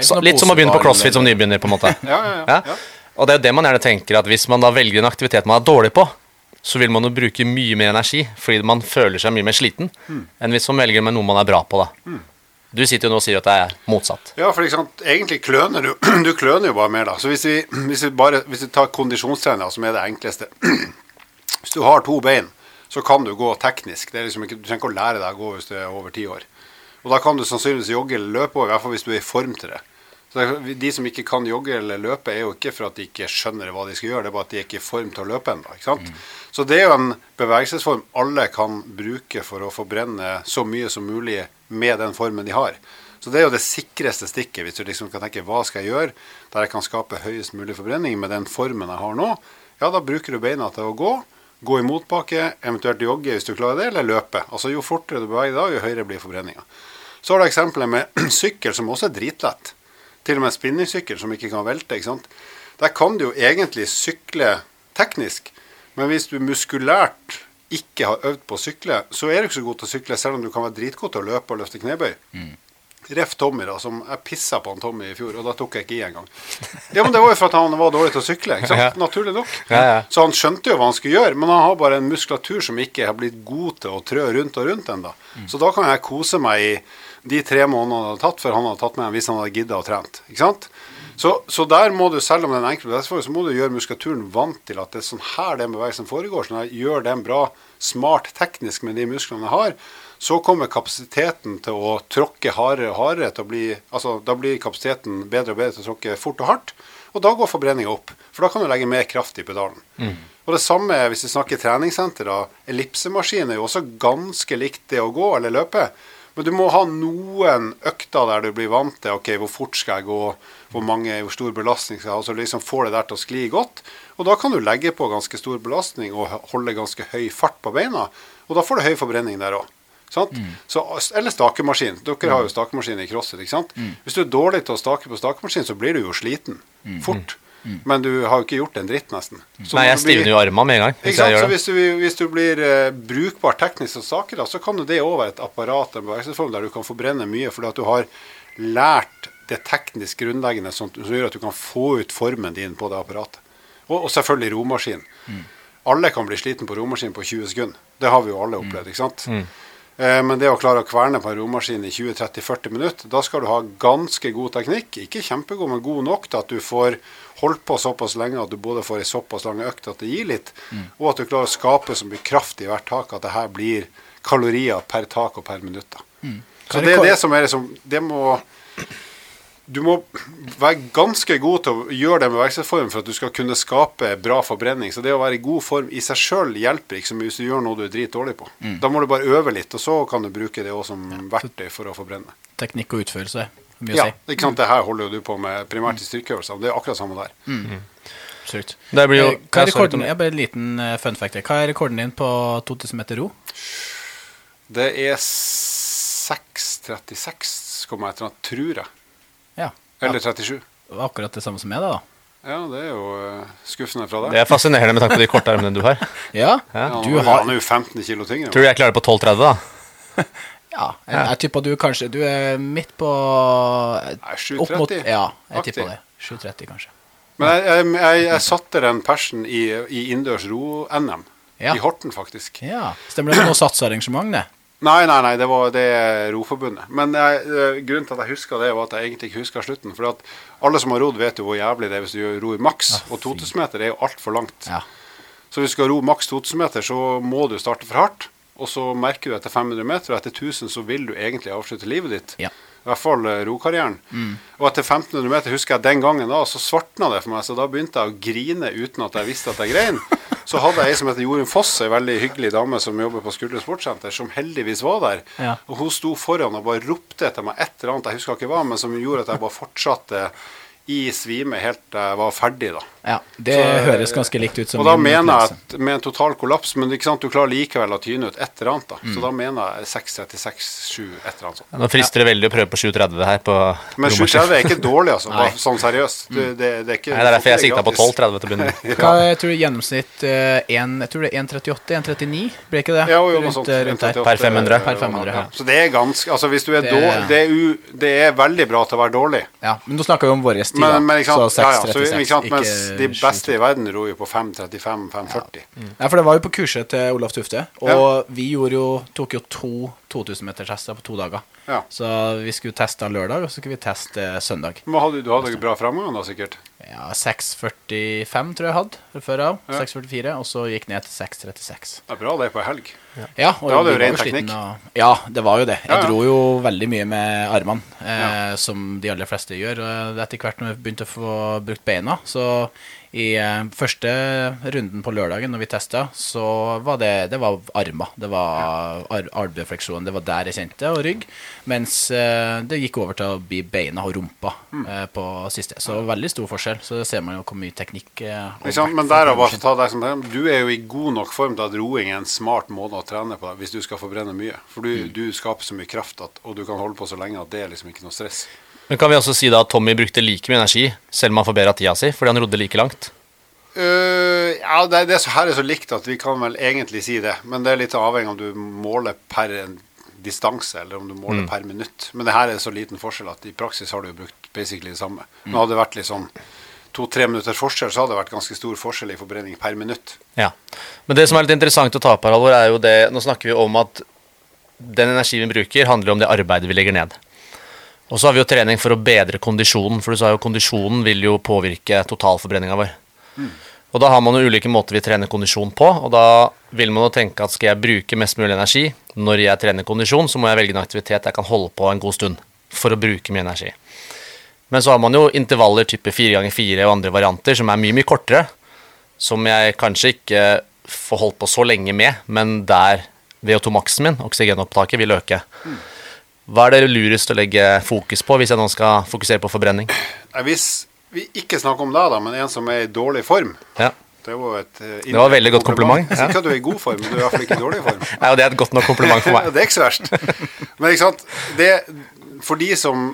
Så, litt som å begynne på crossfit som nybegynner, på en måte.
Ja, ja, ja. ja.
Og det er jo det man gjerne tenker, at hvis man da velger en aktivitet man er dårlig på, så vil man jo bruke mye mer energi, fordi man føler seg mye mer sliten, enn hvis man velger med noe man er bra på, da. Du sitter jo nå og sier at det er motsatt.
Ja, for egentlig kløner du Du kløner jo bare mer, da. Så hvis vi, hvis vi, bare, hvis vi tar kondisjonstrening, som er det enkleste Hvis du har to bein, så kan du gå teknisk. Liksom ikke, du trenger ikke å lære deg å gå hvis du er over ti år. Og da kan du sannsynligvis jogge eller løpe, i hvert fall hvis du er i form til det. Så De som ikke kan jogge eller løpe, er jo ikke for at de ikke skjønner hva de skal gjøre, det er bare at de ikke er i form til å løpe ennå. sant? Så det er jo en bevegelsesform alle kan bruke for å forbrenne så mye som mulig med den formen de har. Så det er jo det sikreste stikket, hvis du liksom kan tenke hva skal jeg gjøre der jeg kan skape høyest mulig forbrenning med den formen jeg har nå. Ja, da bruker du beina til å gå. Gå i motbakke, eventuelt jogge hvis du klarer det, eller løpe. Altså Jo fortere du beveger deg, jo høyere blir forbrenninga. Så har du eksempelet med sykkel, som også er dritlett. Til og med spinningsykkel som ikke kan velte. ikke sant? Der kan du jo egentlig sykle teknisk, men hvis du muskulært ikke har øvd på å sykle, så er du ikke så god til å sykle, selv om du kan være dritgod til å løpe og løfte knebøy. Ref Tommy, da, som jeg pissa på han Tommy i fjor, og da tok jeg ikke i engang. Ja, men det var jo for at han var dårlig til å sykle, ikke sant? naturlig nok.
Ja, ja.
Så han skjønte jo hva han skulle gjøre, men han har bare en muskulatur som ikke har blitt god til å trø rundt og rundt ennå. Så da kan jeg kose meg i de tre månedene det hadde tatt før han hadde tatt med en hvis han hadde gidda å trent. Ikke sant? Så, så der må du, selv om det er en enkel så må du gjøre muskulaturen vant til at det er sånn her den bevegelsen foregår. sånn her, Gjør den bra, smart teknisk med de musklene jeg har. Så kommer kapasiteten til å tråkke hardere og hardere. Til å bli, altså, da blir kapasiteten bedre og bedre til å tråkke fort og hardt. Og da går forbrenninga opp. For da kan du legge mer kraft i pedalen. Og det samme hvis vi snakker treningssenter. da, Ellipsemaskin er jo også ganske likt det å gå eller løpe. Men du må ha noen økter der du blir vant til ok, hvor fort skal jeg gå, hvor, mange, hvor stor belastning skal jeg ha. Så liksom får det der til å skli godt. Og da kan du legge på ganske stor belastning og holde ganske høy fart på beina. Og da får du høy forbrenning der òg. Mm. Så, eller stakemaskin. Dere har jo stakemaskin i crosset. ikke sant? Hvis du er dårlig til å stake på stakemaskin, så blir du jo sliten fort. Men du har jo ikke gjort en dritt, nesten. Så
Nei, jeg stivner jo armene med en gang. Hvis?
Så hvis du, hvis du blir uh, brukbar teknisk som saker, da, så kan det òg være et apparat en bevegelsesform der du kan forbrenne mye, fordi at du har lært det teknisk grunnleggende som, som gjør at du kan få ut formen din på det apparatet. Og, og selvfølgelig romaskin. Alle kan bli sliten på romaskin på 20 sekunder. Det har vi jo alle opplevd. ikke sant? Eh, Men det å klare å kverne på en romaskin i 20-30-40 minutter, da skal du ha ganske god teknikk. Ikke kjempegod, men god nok til at du får holdt på såpass lenge at du både får ei såpass lang økt at det gir litt, og at du klarer å skape så mye kraft i hvert tak at det her blir kalorier per tak og per minutt. da. Så det er det som er liksom Det må Du må være ganske god til å gjøre det med verkstedform for at du skal kunne skape bra forbrenning. Så det å være i god form i seg sjøl hjelper ikke så mye hvis du gjør noe du er dritdårlig på. Da må du bare øve litt, og så kan du bruke det også som verktøy for å forbrenne.
Teknikk og utførelse. Mye å
Ja,
si.
ikke sant? Det her holder jo du på med primært i styrkeøvelser. Det er akkurat samme der.
Absolutt.
Det blir jo
Eh, Hva er rekorden, jeg bare en liten eh, fun fact. Hva er rekorden din på 2000 meter ro?
Det er 6.36, kommer jeg til å tror jeg.
Ja.
Eller 37.
Det akkurat det samme som meg, da. da.
Ja, det er jo eh, skuffende fra deg.
Det er fascinerende med tanke på de korte armene du har.
Ja,
Ja,
du
han,
har
han er jo 15 kilo tyngre.
Tror du jeg klarer det på 12,30, da?
Ja, jeg, jeg tipper du kanskje Du er midt på
Nei,
Opp mot
7.30.
Ja, jeg
Aktig.
tipper det. 7.30, kanskje.
Men jeg, jeg, jeg, jeg satte den persen i, i innendørs ro-NM.
Ja.
I Horten, faktisk.
Ja, Stemmer det? Noe satsarrangement, det?
Nei, nei, nei, det var det Roforbundet. Men jeg, eh, grunnen til at jeg huska det, var at jeg egentlig ikke huska slutten. For at alle som har rodd, vet jo hvor jævlig det er hvis du ror maks.
Ja,
og 2000 meter er jo altfor langt.
Ja.
Så hvis du skal ro maks 2000 meter, så må du starte for hardt. Og så merker du etter 500 meter, og etter 1000 så vil du egentlig avslutte livet ditt.
Ja.
I hvert fall rokarrieren. rokarrieren. Og etter 1500 meter husker jeg den gangen da, så svartna det for meg. Så da begynte jeg å grine uten at jeg visste at jeg grein. Så hadde jeg ei som heter Jorunn Foss, ei veldig hyggelig dame som jobber på Skulder sportssenter, som heldigvis var der.
Ja.
Og hun sto foran og bare ropte etter meg et eller annet, jeg husker ikke hva, men som gjorde at jeg bare fortsatte i svime helt til jeg var ferdig, da.
Ja. Det
Så, eh,
høres ganske likt ut som
Og da mener jeg at med en total kollaps, men ikke sant, du klarer likevel å tyne ut et eller annet, da.
Mm.
Så da mener jeg 6.36,7, et eller annet sånt.
Nå frister det veldig å prøve på 7,30 her på
Men 7.30 er ikke dårlig, altså. Bare sånn seriøst. Det, det, det er ikke,
Nei, det er derfor jeg sikta på 12,30 til å begynne med.
Hva jeg tror du gjennomsnitt eh, en, Jeg tror det er 1,38-1,39, blir ikke det?
Ja, jo,
rundt,
sånt.
eh, rundt
her.
Per 500.
Per 500, ja.
Så det er ganske Altså, hvis du er dårlig det, er u, det er veldig bra til å være dårlig.
Ja, men nå snakker vi om vår tid, da.
Men, men ikke sant,
så
ja, ja, så,
6,36,
ikke sant, mens de beste i verden ror jo på 5.35-5.40.
Ja, for det var jo på kurset til Olaf Tufte, og vi gjorde jo, tok jo to 2000 meter tester på to dager.
Ja.
Så vi skulle teste lørdag, og så skulle vi teste søndag.
Men hadde, du hadde bra framgang da, sikkert?
Ja, 6.45 tror jeg jeg hadde fra før av.
Ja.
6.44, og så gikk ned til 6.36.
Det er bra det er på helg.
Ja, og
hadde
var jo sliten
teknikk.
og- Ja, det var jo det. Jeg
Ja, ja.
dro jo veldig mye med armene, eh,
Ja.
som de aller fleste gjør. Og etter hvert når jeg begynte å få brukt beina, så i eh, første runden på lørdagen når vi testa, så var det, det var armer. Det var ar. Det var der jeg kjente, og rygg. Mens eh, det gikk over til å bli beina og rumpa
Mm.
eh, på siste. Så veldig stor forskjell. Så ser man jo hvor mye teknikk?
Men
der
derav bare ta deg som Du er jo i god nok form til at roing er en smart måte å trene på hvis du skal forbrenne mye. For du,
Mm.
du skaper så mye kraft, at, og du kan holde på så lenge at det er liksom ikke noe stress.
Men kan vi også si da at Tommy brukte like mye energi, selv om han forbedra tida si, fordi han rodde like langt?
Uh, ja, det, det er her er så likt at vi kan vel egentlig si det. Men det er litt avhengig om du måler per en distanse, eller om du måler per minutt. Men det her er så liten forskjell at i praksis har du jo brukt basically det samme. Men hadde det vært litt sånn to-tre minutters forskjell, så hadde det vært ganske stor forskjell i forbrenning per minutt.
Ja. Men det som er litt interessant å ta opp her, Halvor, er jo det Nå snakker vi om at den energien vi bruker, handler om det arbeidet vi legger ned. Og så har vi jo trening for å bedre kondisjonen, for du sa jo kondisjonen vil jo påvirke totalforbrenninga vår. Og da har man jo ulike måter vi trener kondisjon på, og da vil man jo tenke at skal jeg bruke mest mulig energi når jeg trener kondisjon, så må jeg velge en aktivitet jeg kan holde på en god stund for å bruke mye energi. Men så har man jo intervaller type 4x4 og andre varianter som er mye, mye kortere, som jeg kanskje ikke får holdt på så lenge med, men der VO2-maksen min, oksygenopptaket, vil øke. Hva er det lurest å legge fokus på hvis jeg nå skal fokusere på forbrenning?
Hvis vi ikke snakker om deg, da, men en som er i dårlig form
Ja.
Det var, et, eh,
Det var veldig godt kompliment,
Jeg sier ikke at du er i god form, men du er i hvert fall ikke i dårlig form.
Nei, og det er et godt nok kompliment for meg.
det er ikke så verst. Men ikke sant? Det, for de som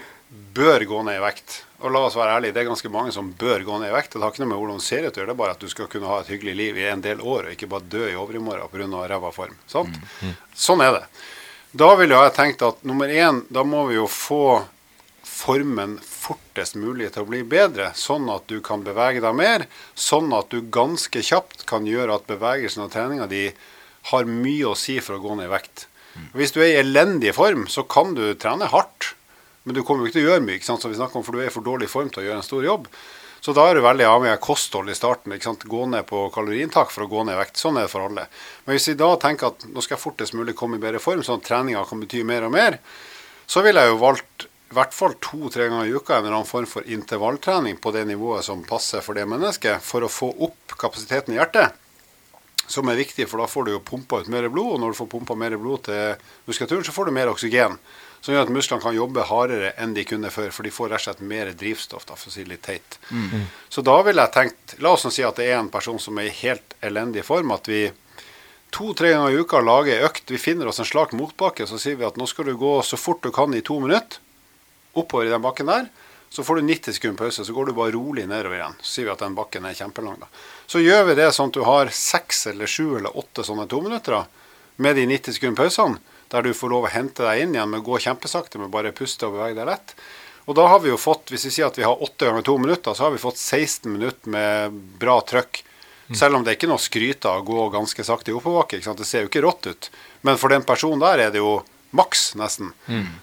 bør gå ned i vekt, og la oss være ærlige, det er ganske mange som bør gå ned i vekt. Det har ikke noe med hvordan du ser ut å gjøre, det er bare at du skal kunne ha et hyggelig liv i en del år, og ikke bare dø i overmorgen pga. ræva form. Sant? Sånn er det. Da ville jeg tenkt at nummer én, da må vi jo få formen fortest mulig til å bli bedre, sånn at du kan bevege deg mer, sånn at du ganske kjapt kan gjøre at bevegelsen og treninga di har mye å si for å gå ned i vekt. Hvis du er i elendig form, så kan du trene hardt, men du kommer jo ikke til å gjøre mye, som vi snakker om, for du er i for dårlig form til å gjøre en stor jobb. Så da er du veldig avhengig av kosthold i starten. ikke sant? Gå ned på kaloriinntak for å gå ned i vekt. Sånn er det for alle. Men hvis vi da tenker at nå skal jeg fortest mulig komme i bedre form, sånn at treninga kan bety mer og mer, så ville jeg jo valgt i hvert fall to-tre ganger i uka en eller annen form for intervalltrening på det nivået som passer for det mennesket, for å få opp kapasiteten i hjertet. Som er viktig, for da får du jo pumpa ut mer blod, og når du får pumpa mer blod til muskulaturen, så får du mer oksygen. Som gjør at musklene kan jobbe hardere enn de kunne før, for de får rett og slett mer drivstoff, da, for å si det litt teit. Så da ville jeg tenkt La oss nå si at det er en person som er i helt elendig form, at vi to-tre ganger i uka lager økt. Vi finner oss en slak motbakke, så sier vi at nå skal du gå så fort du kan i to minutter oppover i den bakken der. Så får du 90 sekunder pause, så går du bare rolig nedover igjen. Så sier vi at den bakken er kjempelang. da. Så gjør vi det sånn at du har seks eller sju eller åtte sånne tominutter med de 90 sekunder pausene, der du får lov å hente deg inn igjen med å gå kjempesakte, med bare puste og bevege deg lett. Og da har vi jo fått, hvis vi sier at vi har åtte ganger to minutter, så har vi fått 16 minutter med bra trøkk. Selv om det er ikke noe å skryte av å gå ganske sakte i oppoverbakke. Det ser jo ikke rått ut. Men for den personen der er det jo maks, nesten.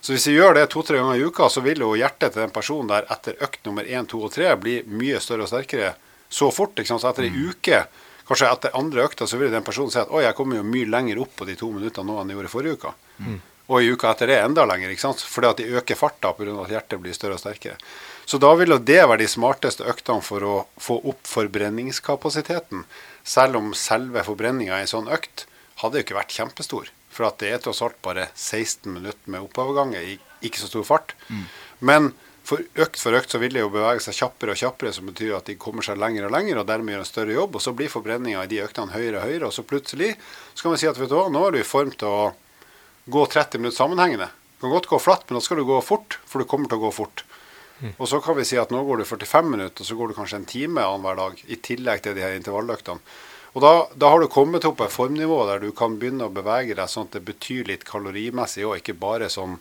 Så hvis vi gjør det to-tre ganger i uka, så vil jo hjertet til den personen der etter økt nummer én, to og tre bli mye større og sterkere så fort. Så etter ei uke, kanskje etter andre økta, så vil den personen si at oi, jeg kommer jo mye lenger opp på de to minuttene nå enn jeg gjorde forrige uka. Og i uka etter det enda lenger, ikke sant? fordi at de øker farta pga. at hjertet blir større og sterkere. Så da vil jo det være de smarteste øktene for å få opp forbrenningskapasiteten. Selv om selve forbrenninga i en sånn økt hadde jo ikke vært kjempestor. For at det er tross alt bare 16 minutter med oppoverganger i ikke så stor fart. Men for økt for økt så vil det jo bevege seg kjappere og kjappere, som betyr at de kommer seg lenger og lenger, og dermed gjør en større jobb. Og så blir forbrenninga i de øktene høyere og høyere, og så plutselig så kan vi si at vet du hva, nå er du i form til å gå 30 minutter sammenhengende. Du kan godt gå flatt, men da skal du gå fort, for du kommer til å gå fort. Og så kan vi si at nå går du 45 minutter, og så går du kanskje en time annenhver dag, i tillegg til de her intervalløktene. Og da, da har du kommet opp på et formnivå der du kan begynne å bevege deg sånn at det betyr litt kalorimessig, og ikke bare sånn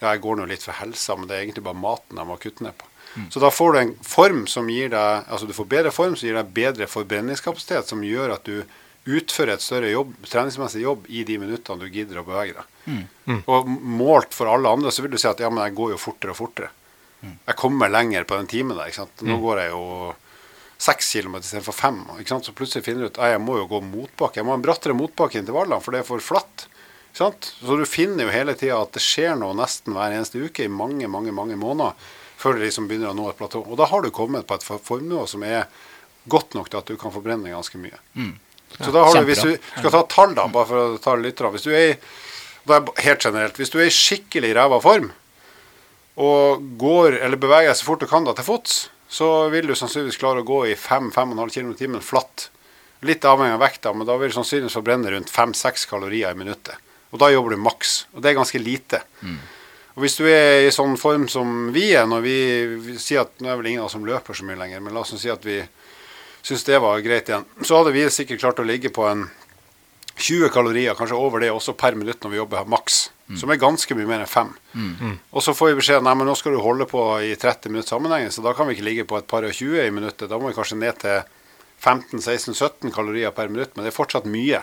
ja, jeg går nå litt for helsa, men det er egentlig bare maten jeg må kutte ned på. Så da får du en form som gir deg Altså du får bedre form som gir deg bedre forbrenningskapasitet, som gjør at du utfører et større jobb, treningsmessig jobb i de minuttene du gidder å bevege deg. Og målt for alle andre så vil du si at ja, men jeg går jo fortere og fortere. Jeg kommer lenger på den timen der. ikke sant? Nå går jeg jo seks kilometer istedenfor fem. Ikke sant? Så plutselig finner du ut at jeg må jo gå motbakke. Jeg må ha en brattere motbakke i intervallene, for det er for flatt. Så du finner jo hele tida at det skjer noe nesten hver eneste uke i mange, mange, mange måneder før det liksom begynner å nå et platå. Og da har du kommet på et for- formnivå som er godt nok til at du kan forbrenne ganske mye. Så da har du, hvis du skal ta tall, da, bare for å ta av, Hvis du er i da er helt generelt, hvis du er i skikkelig ræva form og går eller beveger deg så fort du kan da til fots, så vil du sannsynligvis klare å gå i 5-5,5 km i timen flatt. Litt avhengig av vekta, men da vil du sannsynligvis forbrenne rundt 5-6 kalorier i minuttet. Og da jobber du maks. Og det er ganske lite. Og hvis du er i sånn form som vi er, når vi, vi sier at nå er vel ingen av oss som løper så mye lenger, men la oss si at vi syns det var greit igjen, så hadde vi sikkert klart å ligge på en 20 kalorier, kanskje over det også per minutt når vi jobber maks. Som er ganske mye mer enn fem. Og så får vi beskjed nei, men nå skal du holde på i 30 minutter sammenhengende, så da kan vi ikke ligge på et par og 20 i minuttet. Da må vi kanskje ned til 15-16-17 kalorier per minutt, men det er fortsatt mye.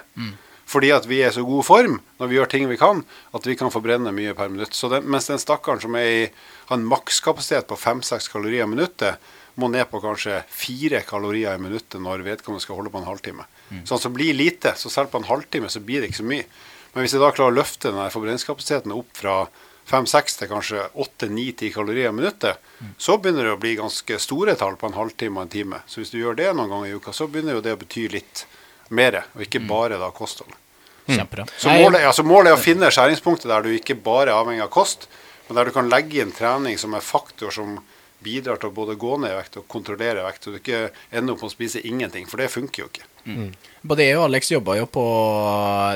Fordi at vi er i så god form når vi gjør ting vi kan, at vi kan forbrenne mye per minutt. Så den, mens den stakkaren som er i, har en makskapasitet på 5-6 kalorier i minuttet, må ned på kanskje 4 kalorier i minuttet når vedkommende skal holde på en halvtime. Sånn som blir lite. Så selv på en halvtime så blir det ikke så mye. Men hvis jeg da klarer å løfte denne forbrenningskapasiteten opp fra 5-6 til kanskje 8-9-10 kalorier i minuttet, så begynner det å bli ganske store tall på en halvtime og en time. Så hvis du gjør det noen ganger i uka, så begynner jo det å bety litt mer, og ikke bare da kosthold.
Kjempebra.
Så målet, altså målet er å finne skjæringspunktet der du ikke bare er avhengig av kost, men der du kan legge inn trening som en faktor som bidrar til å både gå ned i vekt og kontrollere vekt, så du ikke ender opp med å spise ingenting, for det funker jo ikke.
Både jeg og Alex jobba jo på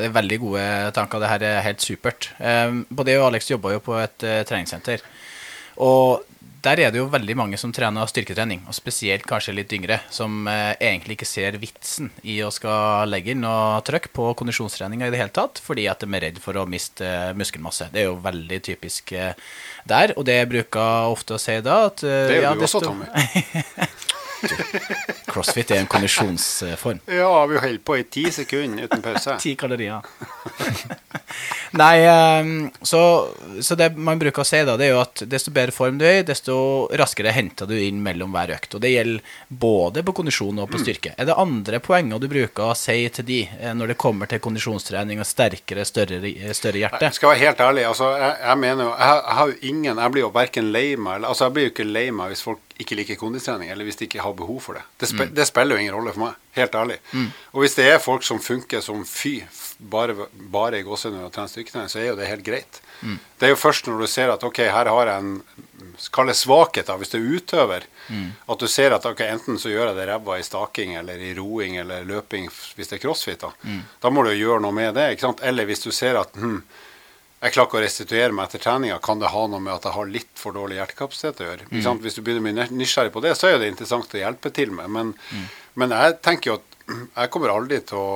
Det er veldig gode tanker, det her er helt supert. Eh, Både jeg og Alex jobba jo på et eh, treningssenter. Og der er det jo veldig mange som trener styrketrening, og spesielt kanskje litt yngre, som eh, egentlig ikke ser vitsen i å skal legge inn noe trøkk på kondisjonstreninga i det hele tatt, fordi at de er redd for å miste eh, muskelmasse. Det er jo veldig typisk eh, der, og det jeg bruker ofte å si da at eh,
Det gjør
ja,
du også,
desto-
Tommy.
Crossfit er en kondisjonsform.
Ja, vi holder på i ti sekunder uten pause.
Ti kalorier. Nei, ehm, så, så det man bruker å si, da, det er jo at desto bedre form du er i, desto raskere henter du inn mellom hver økt. Og det gjelder både på kondisjon og på styrke. Er det andre poenger du bruker å si til de eh, når det kommer til kondisjonstrening og sterkere, større, større hjerte?
Jeg skal være helt ærlig. altså Jeg, jeg mener jo jeg, jeg har jo ingen Jeg blir jo verken lei meg eller Altså jeg blir jo ikke lei meg hvis folk ikke liker kondistrening, eller hvis de ikke har behov for det. Det, spe, det spiller jo ingen rolle for meg. Helt ærlig. Og hvis det er folk som funker som fy, bare, bare i gåsehudene og trener styrketrening, så er jo det helt greit. Det er jo først når du ser at ok, her har jeg en Kall det svakhet, da, hvis du er utøver. At du ser at ok, enten så gjør jeg det ræva i staking eller i roing eller løping hvis det er crossfit. Da Da må du jo gjøre noe med det. ikke sant? Eller hvis du ser at hm, jeg klarer ikke å restituere meg etter treninga, kan det ha noe med at jeg har litt for dårlig hjertekapasitet å gjøre? Sant? Hvis du begynner å bli nysgjerrig på det, så er det interessant å hjelpe til med. Men, men jeg tenker jo at jeg kommer aldri til å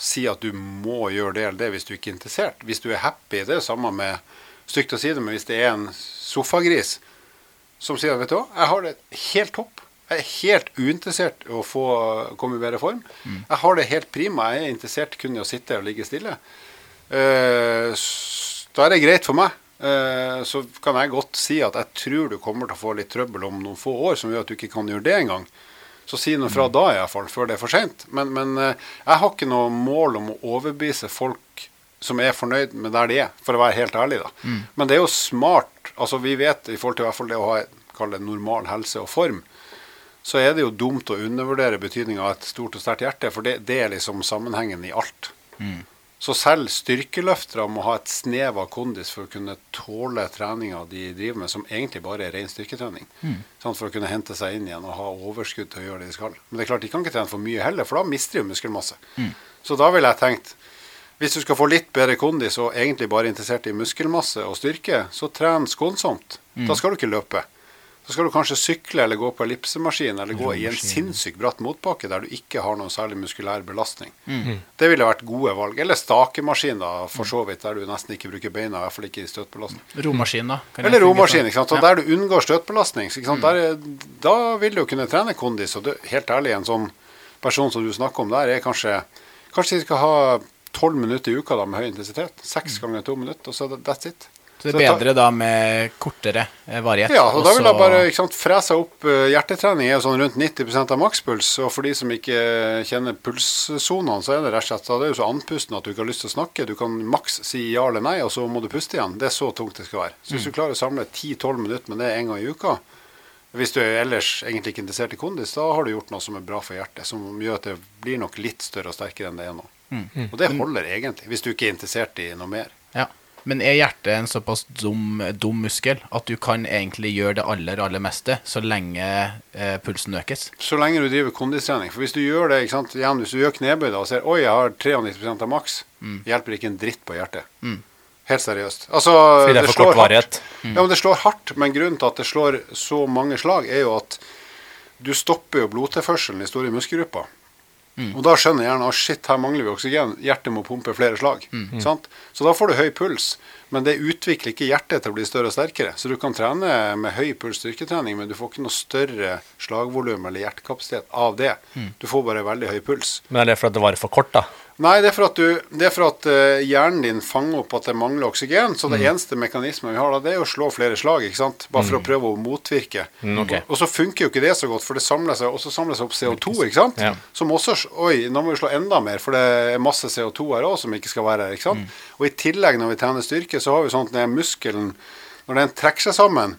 si at du må gjøre det eller det hvis du ikke er interessert. Hvis du er happy, det er samme med stygt å si det, men hvis det er en sofagris som sier vet du hva, jeg har det helt topp. Jeg er helt uinteressert i å få komme i bedre form. Jeg har det helt prima. Jeg er interessert kun i å sitte og ligge stille. Eh, da er det greit for meg. Eh, så kan jeg godt si at jeg tror du kommer til å få litt trøbbel om noen få år som gjør at du ikke kan gjøre det engang. Så si noe fra da, iallfall, før det er for seint. Men, men eh, jeg har ikke noe mål om å overbevise folk som er fornøyd med der de er, for å være helt ærlig, da. Men det er jo smart. Altså, vi vet i forhold til i hvert fall det å ha det normal helse og form, så er det jo dumt å undervurdere betydninga av et stort og sterkt hjerte, for det, det er liksom sammenhengen i alt. Så selv styrkeløftere må ha et snev av kondis for å kunne tåle treninga de driver med, som egentlig bare er ren styrketrening. Sånn, for å kunne hente seg inn igjen og ha overskudd til å gjøre det de skal. Men det er klart, de kan ikke trene for mye heller, for da mister de muskelmasse. Så da ville jeg tenkt hvis du skal få litt bedre kondis og egentlig bare er interessert i muskelmasse og styrke, så tren skånsomt. Da skal du ikke løpe. Så skal du kanskje sykle eller gå på ellipsemaskin eller gå i en sinnssykt bratt motbakke der du ikke har noen særlig muskulær belastning. Det ville vært gode valg. Eller stakemaskin, da, for så vidt, der du nesten ikke bruker beina, i hvert fall ikke i støtbelastning.
Romaskin, da? kan
Eller romaskin. ikke sant? Og Der du unngår støtbelastning. Ikke sant? Der, er- da vil du jo kunne trene kondis. Og det, helt ærlig, en sånn person som du snakker om der, er kanskje Kanskje de skal ha tolv minutter i uka da med høy intensitet. Seks ganger to minutter, og så that's it.
Så det er bedre da med kortere eh, varighet.
Ja, og da vil jeg bare ikke sant, frese opp eh, Hjertetrening er sånn rundt 90% av makspuls. Og for de som ikke kjenner pulssonene, så er det rett og slett da det er jo så andpusten at du ikke har lyst til å snakke. Du kan maks si ja eller nei, og så må du puste igjen. Det er så tungt det skal være. Så hvis du klarer å samle 10-12 minutter med det en gang i uka, hvis du er ellers egentlig ikke interessert i kondis, da har du gjort noe som er bra for hjertet. Som gjør at det blir nok litt større og sterkere enn det er nå. Og det holder egentlig, hvis du ikke er interessert i noe mer.
Ja. Men er hjertet en såpass dum, dum muskel at du kan egentlig gjøre det aller, aller meste så lenge eh, pulsen økes?
Så lenge du driver kondistrening. For hvis du gjør det, ikke sant, igjen, hvis du gjør knebøy da, og ser oi, jeg har 93% av maks, hjelper ikke en dritt på hjertet. Helt seriøst. Altså,
det for
slår hardt. Mm. Ja, men det slår hardt. Men grunnen til at det slår så mange slag, er jo at du stopper jo blodtilførselen i store muskelgrupper. Og da skjønner hjernen at shit, her mangler vi oksygen. Hjertet må pumpe flere slag. Sant? Så da får du høy puls. Men det utvikler ikke hjertet til å bli større og sterkere. Så du kan trene med høy puls styrketrening, men du får ikke noe større slagvolum eller hjertekapasitet av det. Du får bare veldig høy puls.
Men er det fordi det var for kort, da?
Nei, det er for at, du, det er for at eh, hjernen din fanger opp at det mangler oksygen. Så det eneste mekanismen vi har da, det er å slå flere slag, ikke sant? bare for å prøve å motvirke.
ok.
Og så funker jo ikke det så godt, for det samler seg, også samler seg opp CO2, ikke sant?
Ja.
Som også Oi, nå må vi slå enda mer, for det er masse CO2 her òg som ikke skal være her. ikke sant? Og i tillegg, når vi trener styrke, så har vi sånn at den muskelen Når den trekker seg sammen,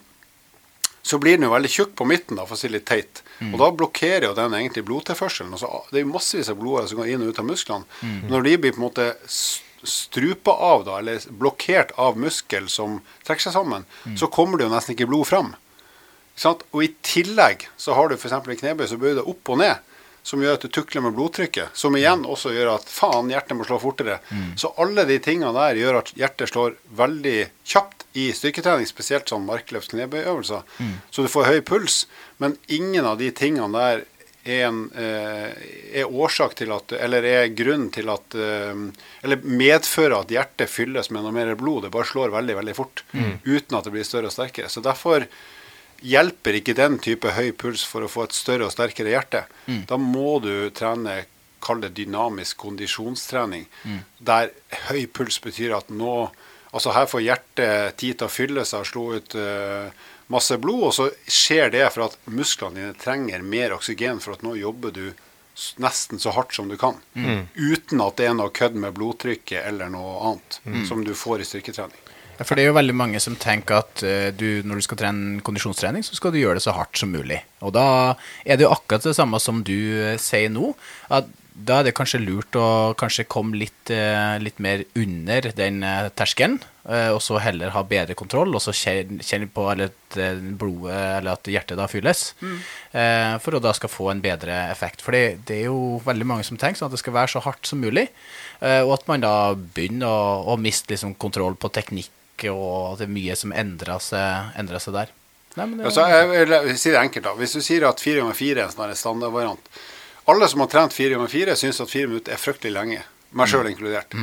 så blir den jo veldig tjukk på midten, da, for å si litt teit. Og da blokkerer jo den egentlig blodtilførselen. Altså, det er jo massevis av blodårer som går inn og ut av musklene. Når de blir på en måte strupa av, da, eller blokkert av muskel som trekker seg sammen, så kommer det jo nesten ikke blod fram. Ikke? Og i tillegg så har du f.eks. i knebøy så bøyer det opp og ned. Som gjør at du tukler med blodtrykket. Som igjen også gjør at faen, hjertet må slå fortere. Så alle de tingene der gjør at hjertet slår veldig kjapt i styrketrening, spesielt sånn markløfts knebøyøvelser. Så du får høy puls. Men ingen av de tingene der er, en, eh, er årsak til at Eller er grunn til at eh, Eller medfører at hjertet fylles med noe mer blod. Det bare slår veldig, veldig fort. Uten at det blir større og sterkere. Så derfor hjelper ikke den type høy puls for å få et større og sterkere hjerte. Da må du trene Kall det dynamisk kondisjonstrening. Der høy puls betyr at nå Altså her får hjertet tid til å fylle seg og slå ut uh, masse blod, og så skjer det for at musklene dine trenger mer oksygen for at nå jobber du nesten så hardt som du kan. Uten at det er noe kødd med blodtrykket eller noe annet som du får i styrketrening.
Ja, For det er jo veldig mange som tenker at eh, du, når du skal trene kondisjonstrening, så skal du gjøre det så hardt som mulig. Og da er det jo akkurat det samme som du eh, sier nå. At da er det kanskje lurt å kanskje komme litt, eh, litt mer under den eh, terskelen, eh, og så heller ha bedre kontroll, og så kjenne på at blodet eller at hjertet da fylles, mm. for å da skal få en bedre effekt. For det, det er jo veldig mange som tenker sånn at det skal være så hardt som mulig, eh, og at man da begynner å, å miste liksom kontroll på teknikk og at det er mye som endrer seg, endrer seg der. Nei, men det,
Altså, jeg vil si det enkelt da. Hvis du sier at 4 ganger 4 er en sånn standardvariant Alle som har trent 4 ganger 4 syns at 4 minutter er fryktelig lenge. Meg sjøl inkludert.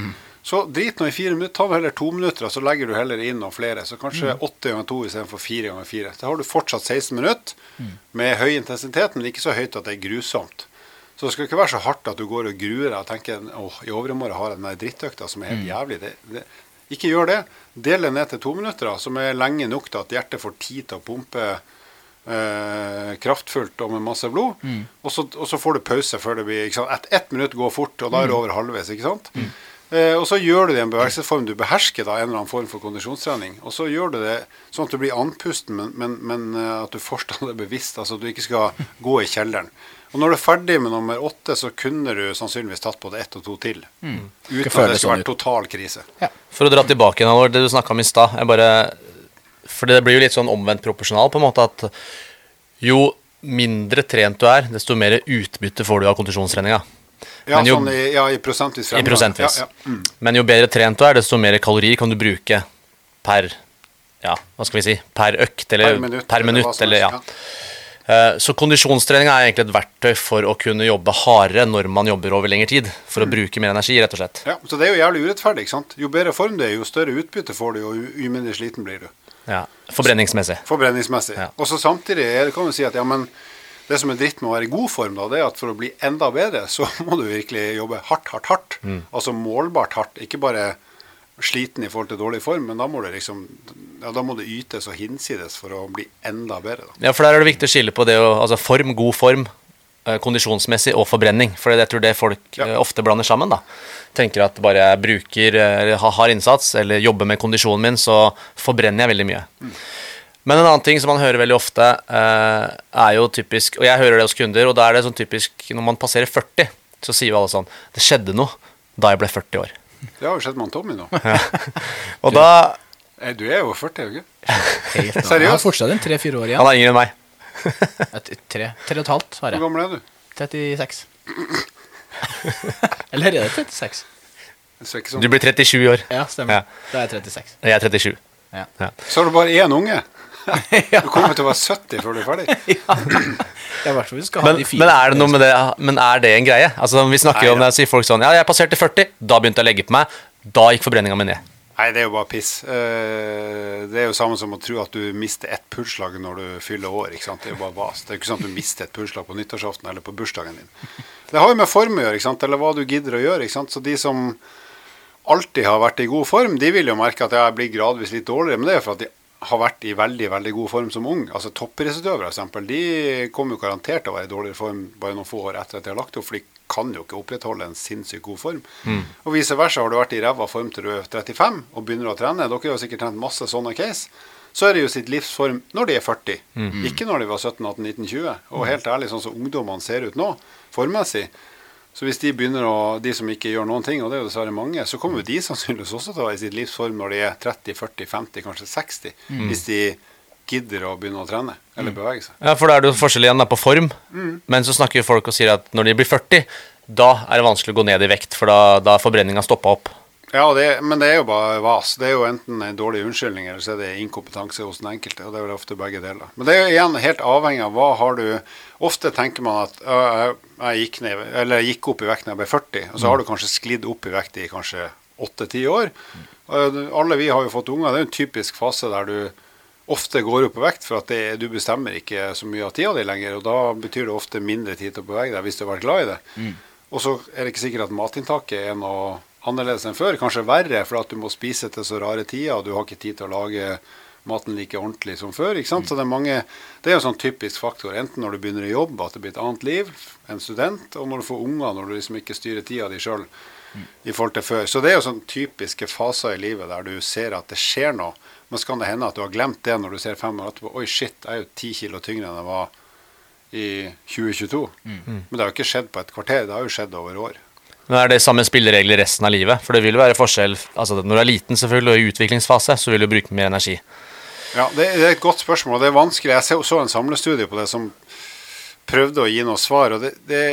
Så drit nå i 4 minutter. Ta heller 2 minutter, og så legger du heller inn noen flere. Så kanskje 8 ganger 2 istedenfor 4 ganger 4. Da har du fortsatt 16 minutter med høy intensitet, men ikke så høyt at det er grusomt. Så det skal ikke være så hardt at du går og gruer deg og tenker åh, i overmorgen har jeg den der drittøkta som er helt jævlig. Det, det, ikke gjør det. Del det ned til to minutter, da, som er lenge nok til at hjertet får tid til å pumpe eh, kraftfullt og med masse blod. Og, så, og så får du pause før det blir ikke sant? Et, Ett minutt går fort, og da er det over halvveis. ikke sant? Eh, og så gjør du det i en bevegelsesform du behersker, da, en eller annen form for kondisjonstrening. Og så gjør du det sånn at du blir andpusten, men, men, men eh, at du fortsatt er bevisst. Altså at du ikke skal gå i kjelleren. Og når du er ferdig med nummer åtte, så kunne du sannsynligvis tatt både ett og to til. Uten at det skal
sånn
være
ut.
total krise.
For å dra tilbake Halvor, det du snakka om i stad. jeg bare- For det blir jo litt sånn omvendt proporsjonal, på en måte at jo mindre trent du er, desto mer utbytte får du av kondisjonstreninga.
Ja,
jo-
sånn i, ja, i prosentvis
I prosentvis.
Ja, ja. Mm.
Men jo bedre trent du er, desto mer kalorier kan du bruke per ja, hva skal vi si, per økt eller
Per minutt,
per minutt, eller, ja. Eh, Så kondisjonstrening er egentlig et verktøy for å kunne jobbe hardere når man jobber over lengre tid. For
Mm.
å bruke mer energi, rett og slett.
Ja, så det er jo jævlig urettferdig. ikke sant? Jo bedre form du er, jo større utbytte får du, og jo mindre sliten blir du.
Ja, Forbrenningsmessig.
Forbrenningsmessig.
Ja.
Og så samtidig er det, kan du si at ja, men Det som er dritt med å være i god form, da, det er at for å bli enda bedre, så må du virkelig jobbe hardt, hardt, hardt. Altså målbart hardt. Ikke bare sliten i forhold til dårlig form, men da må det liksom ja, da må det ytes og hinsides for å bli enda bedre. Da.
Ja, for der er det viktig å skille på det å Altså form, god form, kondisjonsmessig og forbrenning. For jeg tror det folk
Ja.
eh, ofte blander sammen, da. Tenker at bare jeg bruker eh, eller har hard innsats eller jobber med kondisjonen min, så forbrenner jeg veldig mye. Men en annen ting som man hører veldig ofte, eh, er jo typisk Og jeg hører det hos kunder, og da er det sånn typisk når man passerer 40, så sier jo alle sånn Det skjedde noe da jeg ble 40 år.
Det har jo skjedd med Tommy nå.
Og da
Eh, Du er jo 40, er du ikke?
Seriøst? Han
er
fortsatt en tre-fire år
Han er yngre enn meg.
Et, tre, tre og et halvt har
Hvor gammel er du?
36. Eller er det 36?
Så, ikke sånn.
liksom-
Du blir 37 i år.
Ja, stemmer.
Ja.
Da er jeg 36.
Jeg er 37.
Ja.
Ja.
så har du bare én unge. Du kommer til å være 70 før du er ferdig.
Er ha
Men,
de fire.
men, er det noe med det, men er det en greie? Altså Vi snakker
Nei,
jo om det, sier folk sånn Ja, jeg passerte 40, da begynte jeg å legge på meg. Da gikk forbrenninga mi ned.
Nei, det er jo bare piss. Eh, Det er jo samme som å tro at du mister ett pulsslag når du fyller år. ikke sant? Det er jo bare vas. Det er jo ikke sånn at du mister et pulsslag på nyttårsaften eller på bursdagen din. Det har jo med form å gjøre, ikke sant? eller hva du gidder å gjøre. ikke sant? Så de som alltid har vært i god form, de vil jo merke at jeg blir gradvis litt dårligere. Men det er jo for at de har vært i veldig veldig god form som ung. Altså Toppidrettsutøvere f.eks. De kommer jo garantert til å være i dårligere form bare noen få år etter at de har lagt opp. for de kan jo ikke opprettholde en sinnssykt god form. Og vice versa. Har du vært i ræva form til du er 35 og begynner å trene, dere har jo sikkert trent masse sånne case, så er det jo sitt livsform når de er 40, ikke når de var 17, 18, 19, 20. Og helt ærlig, sånn som ungdommene ser ut nå, formmessig, så hvis de begynner å, de som ikke gjør noen ting, og det er jo dessverre mange, så kommer jo de sannsynligvis også til å være i sitt livsform når de er 30, 40, 50, kanskje 60. Hvis de gidder å begynne å trene eller bevege seg.
Ja, For da er det jo forskjell igjen da på form. Men så snakker jo folk og sier at når de blir 40, da er det vanskelig å gå ned i vekt, for da har forbrenninga stoppa opp.
Ja, det, men det er jo bare vas. Det er jo enten en dårlig unnskyldning, eller så er det inkompetanse hos den enkelte. Og det er vel ofte begge deler. Men det er jo igjen helt avhengig av hva har du Ofte tenker man at jeg, jeg, gikk ned, eller jeg gikk opp i vekt da jeg ble 40, og så har du kanskje sklidd opp i vekt i kanskje 8-10 år. Og Alle vi har jo fått unger. Det er en typisk fase der du ofte går opp i vekt, for at det, du bestemmer ikke så mye av tida di lenger. Og da betyr det ofte mindre tid til å bevege deg hvis du har vært glad i det. Og så er det ikke sikkert at matinntaket er noe annerledes enn før. Kanskje verre, for at du må spise til så rare tider, og du har ikke tid til å lage maten like ordentlig som før. ikke sant? Så det er mange, det er jo en sånn typisk faktor. Enten når du begynner å jobbe, at det blir et annet liv, en student, og når du får unger, når du liksom ikke styrer tida di sjøl i forhold til før. Så det er jo sånn typiske faser i livet der du ser at det skjer noe. Men så kan det hende at du har glemt det når du ser fem år etterpå. Oi, shit, jeg er jo ti kilo tyngre enn jeg var i 2022. Men det har jo ikke skjedd på et kvarter, det har jo skjedd over år.
Men er det samme spilleregler resten av livet? For det vil jo være forskjell altså Når du er liten selvfølgelig og i utviklingsfase, så vil du bruke mer energi.
Ja, det, det er et godt spørsmål, og det er vanskelig. Jeg så, så en samlestudie på det som prøvde å gi noe svar. og det, det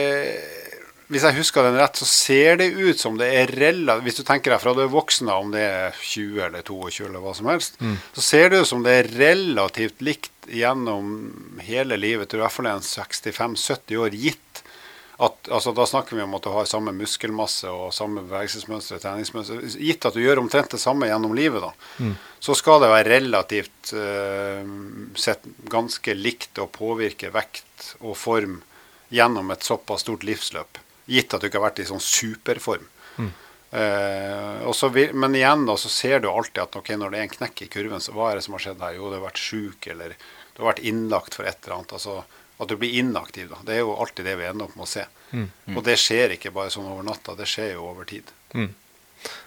hvis jeg husker den rett, så ser det ut som det er relativt Hvis du tenker deg fra du er voksen, da, om det er 20 eller 22 eller hva som helst, så ser det ut som det er relativt likt gjennom hele livet, til i hvert fall en 65-70 år, gitt at, altså, da snakker vi om at du har samme muskelmasse og samme bevegelsesmønster, treningsmønster. Gitt at du gjør omtrent det samme gjennom livet, da, så skal det være relativt uh, sett ganske likt å påvirke vekt og form gjennom et såpass stort livsløp. Gitt at du ikke har vært i sånn superform. Og så vil, men igjen da, så ser du alltid at ok, når det er en knekk i kurven, så hva er det som har skjedd her? Jo, du har vært sjuk, eller du har vært innlagt for et eller annet. altså At du blir inaktiv. da, Det er jo alltid det vi ender opp med å se. Og det skjer ikke bare sånn over natta, det skjer jo over tid.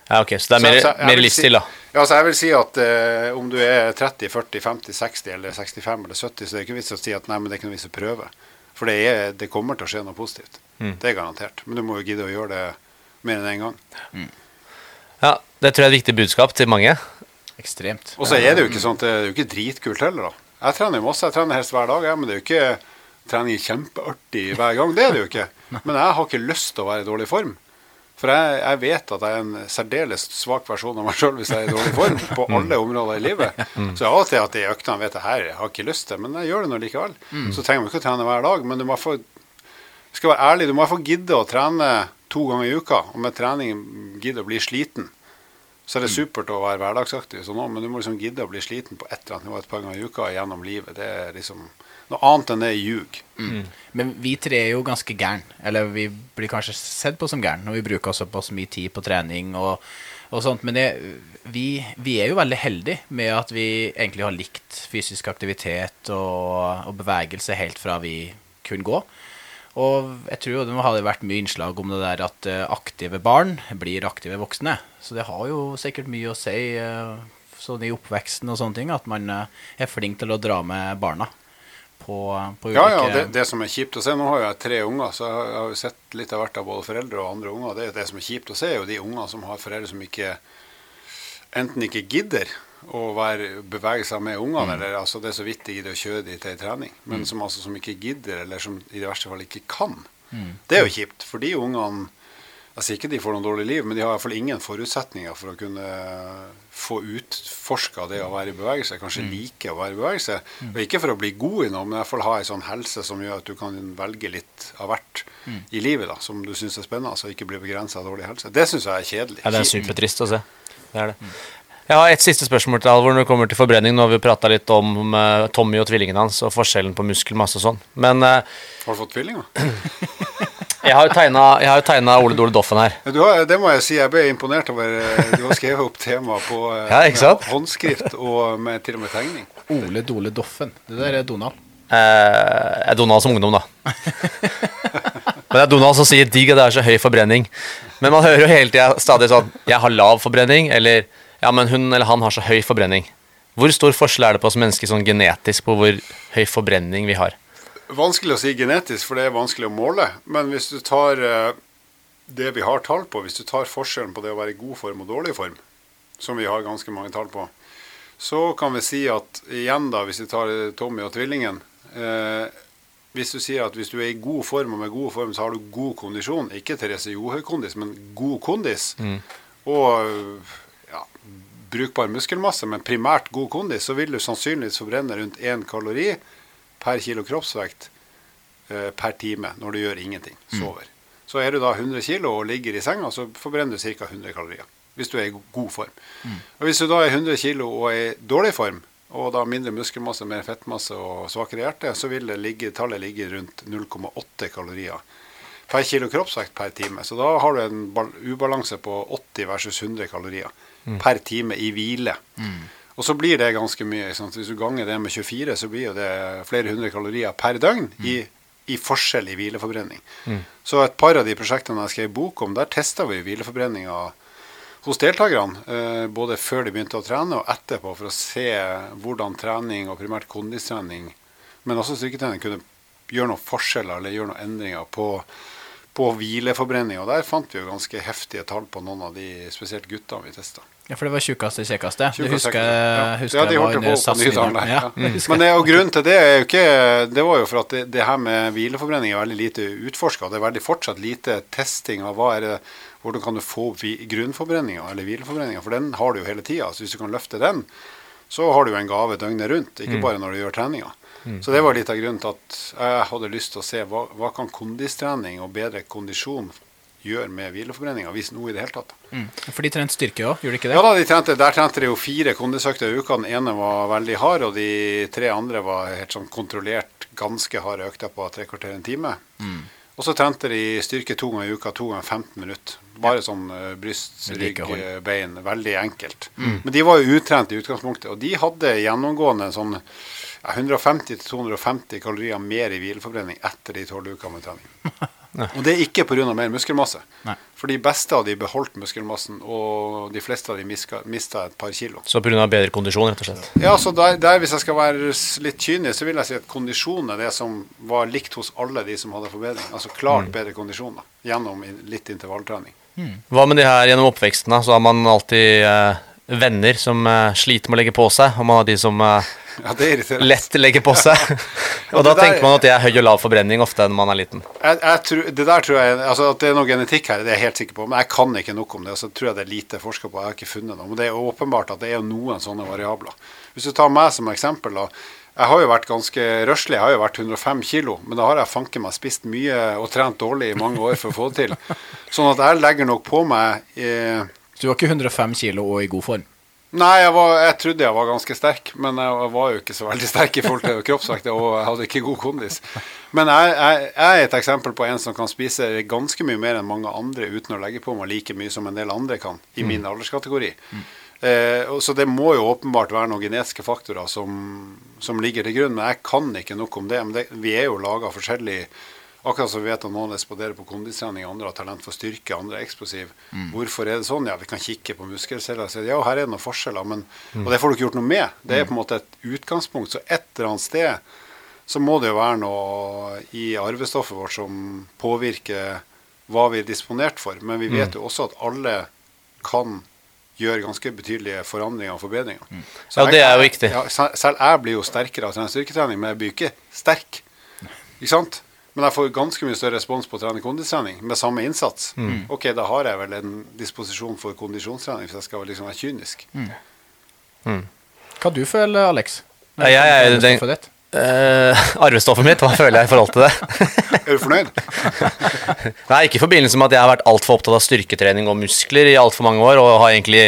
Ja, ok, Så det er mer,
Så- så jeg
mer livsstil,
si,
da.
Ja, så jeg vil si at eh, om du er 30, 40, 50, 60 eller 65 eller 70, så er det ikke vits å si at nei, men det er ikke noe vits å prøve. For det, er, det kommer til å skje noe positivt. Det er garantert. Men du må jo gidde å gjøre det mer enn én gang.
Ja, Det tror jeg er et viktig budskap til mange.
Ekstremt.
Og så er det jo ikke sånn at det er jo ikke dritkult heller, da. Jeg trener jo masse, jeg trener helst hver dag, jeg, men det er jo ikke trening kjempeartig hver gang. Det er det jo ikke. Men jeg har ikke lyst til å være i dårlig form. For jeg, jeg vet at jeg er en særdeles svak versjon av meg sjøl hvis jeg er i dårlig form på alle områder i livet. Så av og til at de øktene vet jeg her, jeg har ikke lyst til, men jeg gjør det nå likevel. Så trenger man ikke å trene hver dag, men du må få skal være ærlig, du må få gidde å trene to ganger i uka, og med trening gidde å bli sliten. Så er det supert å være hverdagsaktig, sånn men du må liksom gidde å bli sliten på et eller annet nivå et par ganger i uka gjennom livet. Det er liksom Noe annet enn det er ljug.
Men vi tre er jo ganske gæren. Eller vi blir kanskje sett på som gæren når vi bruker såpass mye tid på trening og, og sånt. Men det, vi, vi er jo veldig heldige med at vi egentlig har likt fysisk aktivitet og, og bevegelse helt fra vi kunne gå. Og jeg tror det må ha vært mye innslag om det der at eh, aktive barn blir aktive voksne. Så det har jo sikkert mye å si eh, sånn i oppveksten og sånne ting, at man eh, er flink til å dra med barna på, på ulike
Ja, ja, det, det som er kjipt å se Nå har jeg tre unger, så jeg har- jo sett litt av hvert av både foreldre og andre unger. Det, det som er kjipt å se, er jo de ungene som har foreldre som ikke enten ikke gidder å være, bevege seg med ungene, eller altså det er så vidt de gidder å kjøre de til trening, men som altså som ikke gidder, eller som i det verste fall ikke kan. Det er jo kjipt, for de ungene Jeg sier ikke de får noe dårlig liv, men de har i hvert fall ingen forutsetninger for å kunne få utforska det å være i bevegelse. Kanskje like å være i bevegelse. Og ikke for å bli god i noe, men i hvert fall ha en sånn helse som gjør at du kan velge litt av hvert i livet da, som du syns er spennende, Altså ikke bli begrensa av dårlig helse. Det syns jeg er kjedelig.
Ja, det er supertrist å se. Det er det. Jeg har et siste spørsmål til Alvor når det kommer til forbrenning. Nå har vi prata litt om eh, Tommy og tvillingen hans og forskjellen på muskelmasse og sånn. Men eh,
Har du fått tvillinger?
jeg har jo tegna, jeg har jo tegna Ole Dole Doffen her.
Du har, det må jeg si, jeg ble imponert over eh, Du har skrevet opp tema på eh,
Ja, ikke sant?
med håndskrift og med, til og med tegning.
Ole Dole Doffen. Det der er Donald.
Eh, er Donald som ungdom, da. Men det er Donald som sier 'digg at det er så høy forbrenning'. Men man hører jo hele tida stadig sånn 'jeg har lav forbrenning', eller 'ja, men hun eller han har så høy forbrenning'. Hvor stor forskjell er det på oss mennesker sånn genetisk på hvor høy forbrenning vi har?
Vanskelig å si genetisk, for det er vanskelig å måle. Men hvis du tar eh, det vi har tall på, hvis du tar forskjellen på det å være i god form og dårlig form, som vi har ganske mange tall på, så kan vi si at igjen, da, hvis vi tar eh, Tommy og tvillingen eh, Hvis du sier at hvis du er i god form og med god form, så har du god kondisjon. Ikke Therese Johaug-kondis, men god kondis. Og ja, brukbar muskelmasse, men primært god kondis, så vil du sannsynligvis forbrenne rundt én kalori per kilo kroppsvekt eh, per time når du gjør ingenting. Sover. Så er du da 100 kilo og ligger i senga, så forbrenner du ca. 100 kalorier. Hvis du er i god form. Og Hvis du da er 100 kilo og er i dårlig form, og da mindre muskelmasse, mer fettmasse og svakere hjerte, så vil det ligge, tallet ligge rundt 0,8 kalorier per kilo kroppsvekt per time. Så da har du en ubalanse på 80 versus 100 kalorier per time i hvile. Og så blir det ganske mye. Hvis du ganger det med 24, så blir det flere hundre kalorier per døgn i, i forskjell i hvileforbrenning. Så et par av de prosjektene jeg skrev bok om, der testa vi hvileforbrenninga hos deltakerne, eh, både før de begynte å trene og etterpå, for å se hvordan trening, og primært kondistrening, men også styrketrening, kunne gjøre noen forskjeller eller gjøre noen endringer på, på hvileforbrenning. Og der fant vi jo ganske heftige tall på noen av de, spesielt guttene vi testa.
Ja, for det var tjukkeste kjekkeste. Du husker, husker
Ja, de holdt på på Nydalen der.
Ja, mm.
Men det, og grunnen til det er jo ikke Det var jo for at det, det her med hvileforbrenning er veldig lite utforska. Det er veldig fortsatt lite testing av hva er det, hvordan kan du få grunnforbrenninga eller hvileforbrenninga. For den har du jo hele tida. Så hvis du kan løfte den, så har du jo en gave døgnet rundt. Ikke bare når du gjør treninga. Så det var litt av grunnen til at jeg hadde lyst til å se hva, hva kan kondistrening og bedre kondisjon gjøre med hvileforbrenninga, hvis noe i det hele tatt.
Mm. For de trente styrke òg, gjorde de ikke det?
Ja da, de trente, Der trente de jo fire kondisøkter i uka. Den ene var veldig hard, og de tre andre var helt sånn kontrollert ganske harde økter på tre kvarter en time. Og så trente de styrke to ganger i uka, to ganger 15 minutter. Bare sånn eh, bryst, rygg, eh, bein. Veldig enkelt. Men de var jo utrent i utgangspunktet, og de hadde gjennomgående en sånn ja, 150-250 kalorier mer i hvileforbrenning etter de tolv ukene med trening. Og det er ikke pga. mer muskelmasse.
Nei.
For de beste av de beholdt muskelmassen, og de fleste av de mista et par kilo.
Så pga. bedre kondisjon, rett og slett.
Ja, så der, der, Hvis jeg skal være litt kynisk, så vil jeg si at kondisjon er det som var likt hos alle de som hadde forbedring. Altså klart bedre kondisjon da, gjennom litt intervalltrening.
Hva med de her gjennom oppveksten? da? Så har man alltid eh, venner som uh, sliter med å legge på seg, og man har de som uh,
Ja, det
lett legger på seg. og da
der-
tenker man at det er høy og lav forbrenning ofte når man er liten.
Jeg, jeg tror, det der tror jeg, altså At det er noe genetikk her, det er jeg helt sikker på. Men jeg kan ikke nok om det. og så tror jeg det er lite forska på. Jeg har ikke funnet noe. Men det er åpenbart at det er noen sånne variabler. Hvis du tar meg som eksempel, da. Jeg har jo vært ganske røslig. Jeg har jo vært 105 kilo. Men da har jeg fanken meg spist mye og trent dårlig i mange år for å få det til. Sånn at jeg legger nok på meg eh,
Du var ikke 105 kilo og i god form.
Nei, jeg, var, jeg trodde jeg var ganske sterk, men jeg var jo ikke så veldig sterk i forhold til kroppsvekt. Og jeg hadde ikke god kondis. Men jeg, jeg, jeg, er et eksempel på en som kan spise ganske mye mer enn mange andre uten å legge på meg like mye som en del andre kan i mm. min alderskategori. Mm. Eh, så det må jo åpenbart være noen genetiske faktorer som, som, ligger til grunn. Men jeg kan ikke nok om det. Men det, vi er jo laga forskjellig Akkurat som vi vet at noen responderer på kondistrening, andre har talent for styrke, andre er eksplosiv. Mm. Hvorfor er det sånn? Ja, vi kan kikke på muskelceller og si ja, her er det noen forskjeller. Men, mm. Og det får du ikke gjort noe med. Det er mm. på en måte et utgangspunkt. Så et eller annet sted så må det jo være noe i arvestoffet vårt som påvirker hva vi er disponert for. Men vi mm. vet jo også at alle kan gjøre ganske betydelige forandringer og forbedringer.
Mm. Ja, det er jo viktig.
Ja, selv jeg blir jo sterkere av styrketrening, men jeg blir ikke sterk. Ikke sant? Men jeg får ganske mye større respons på å trene kondistrening med samme innsats. Mm. Ok, da har jeg vel en disposisjon for kondisjonstrening, hvis jeg skal liksom være kynisk. Mm.
Mm. Hva du føler Alex?
Nei, jeg, jeg, den, uh, arvestoffet mitt, hva føler jeg i forhold til det?
er du fornøyd?
Nei, ikke i forbindelse med at jeg har vært altfor opptatt av styrketrening og muskler i altfor mange år, og har egentlig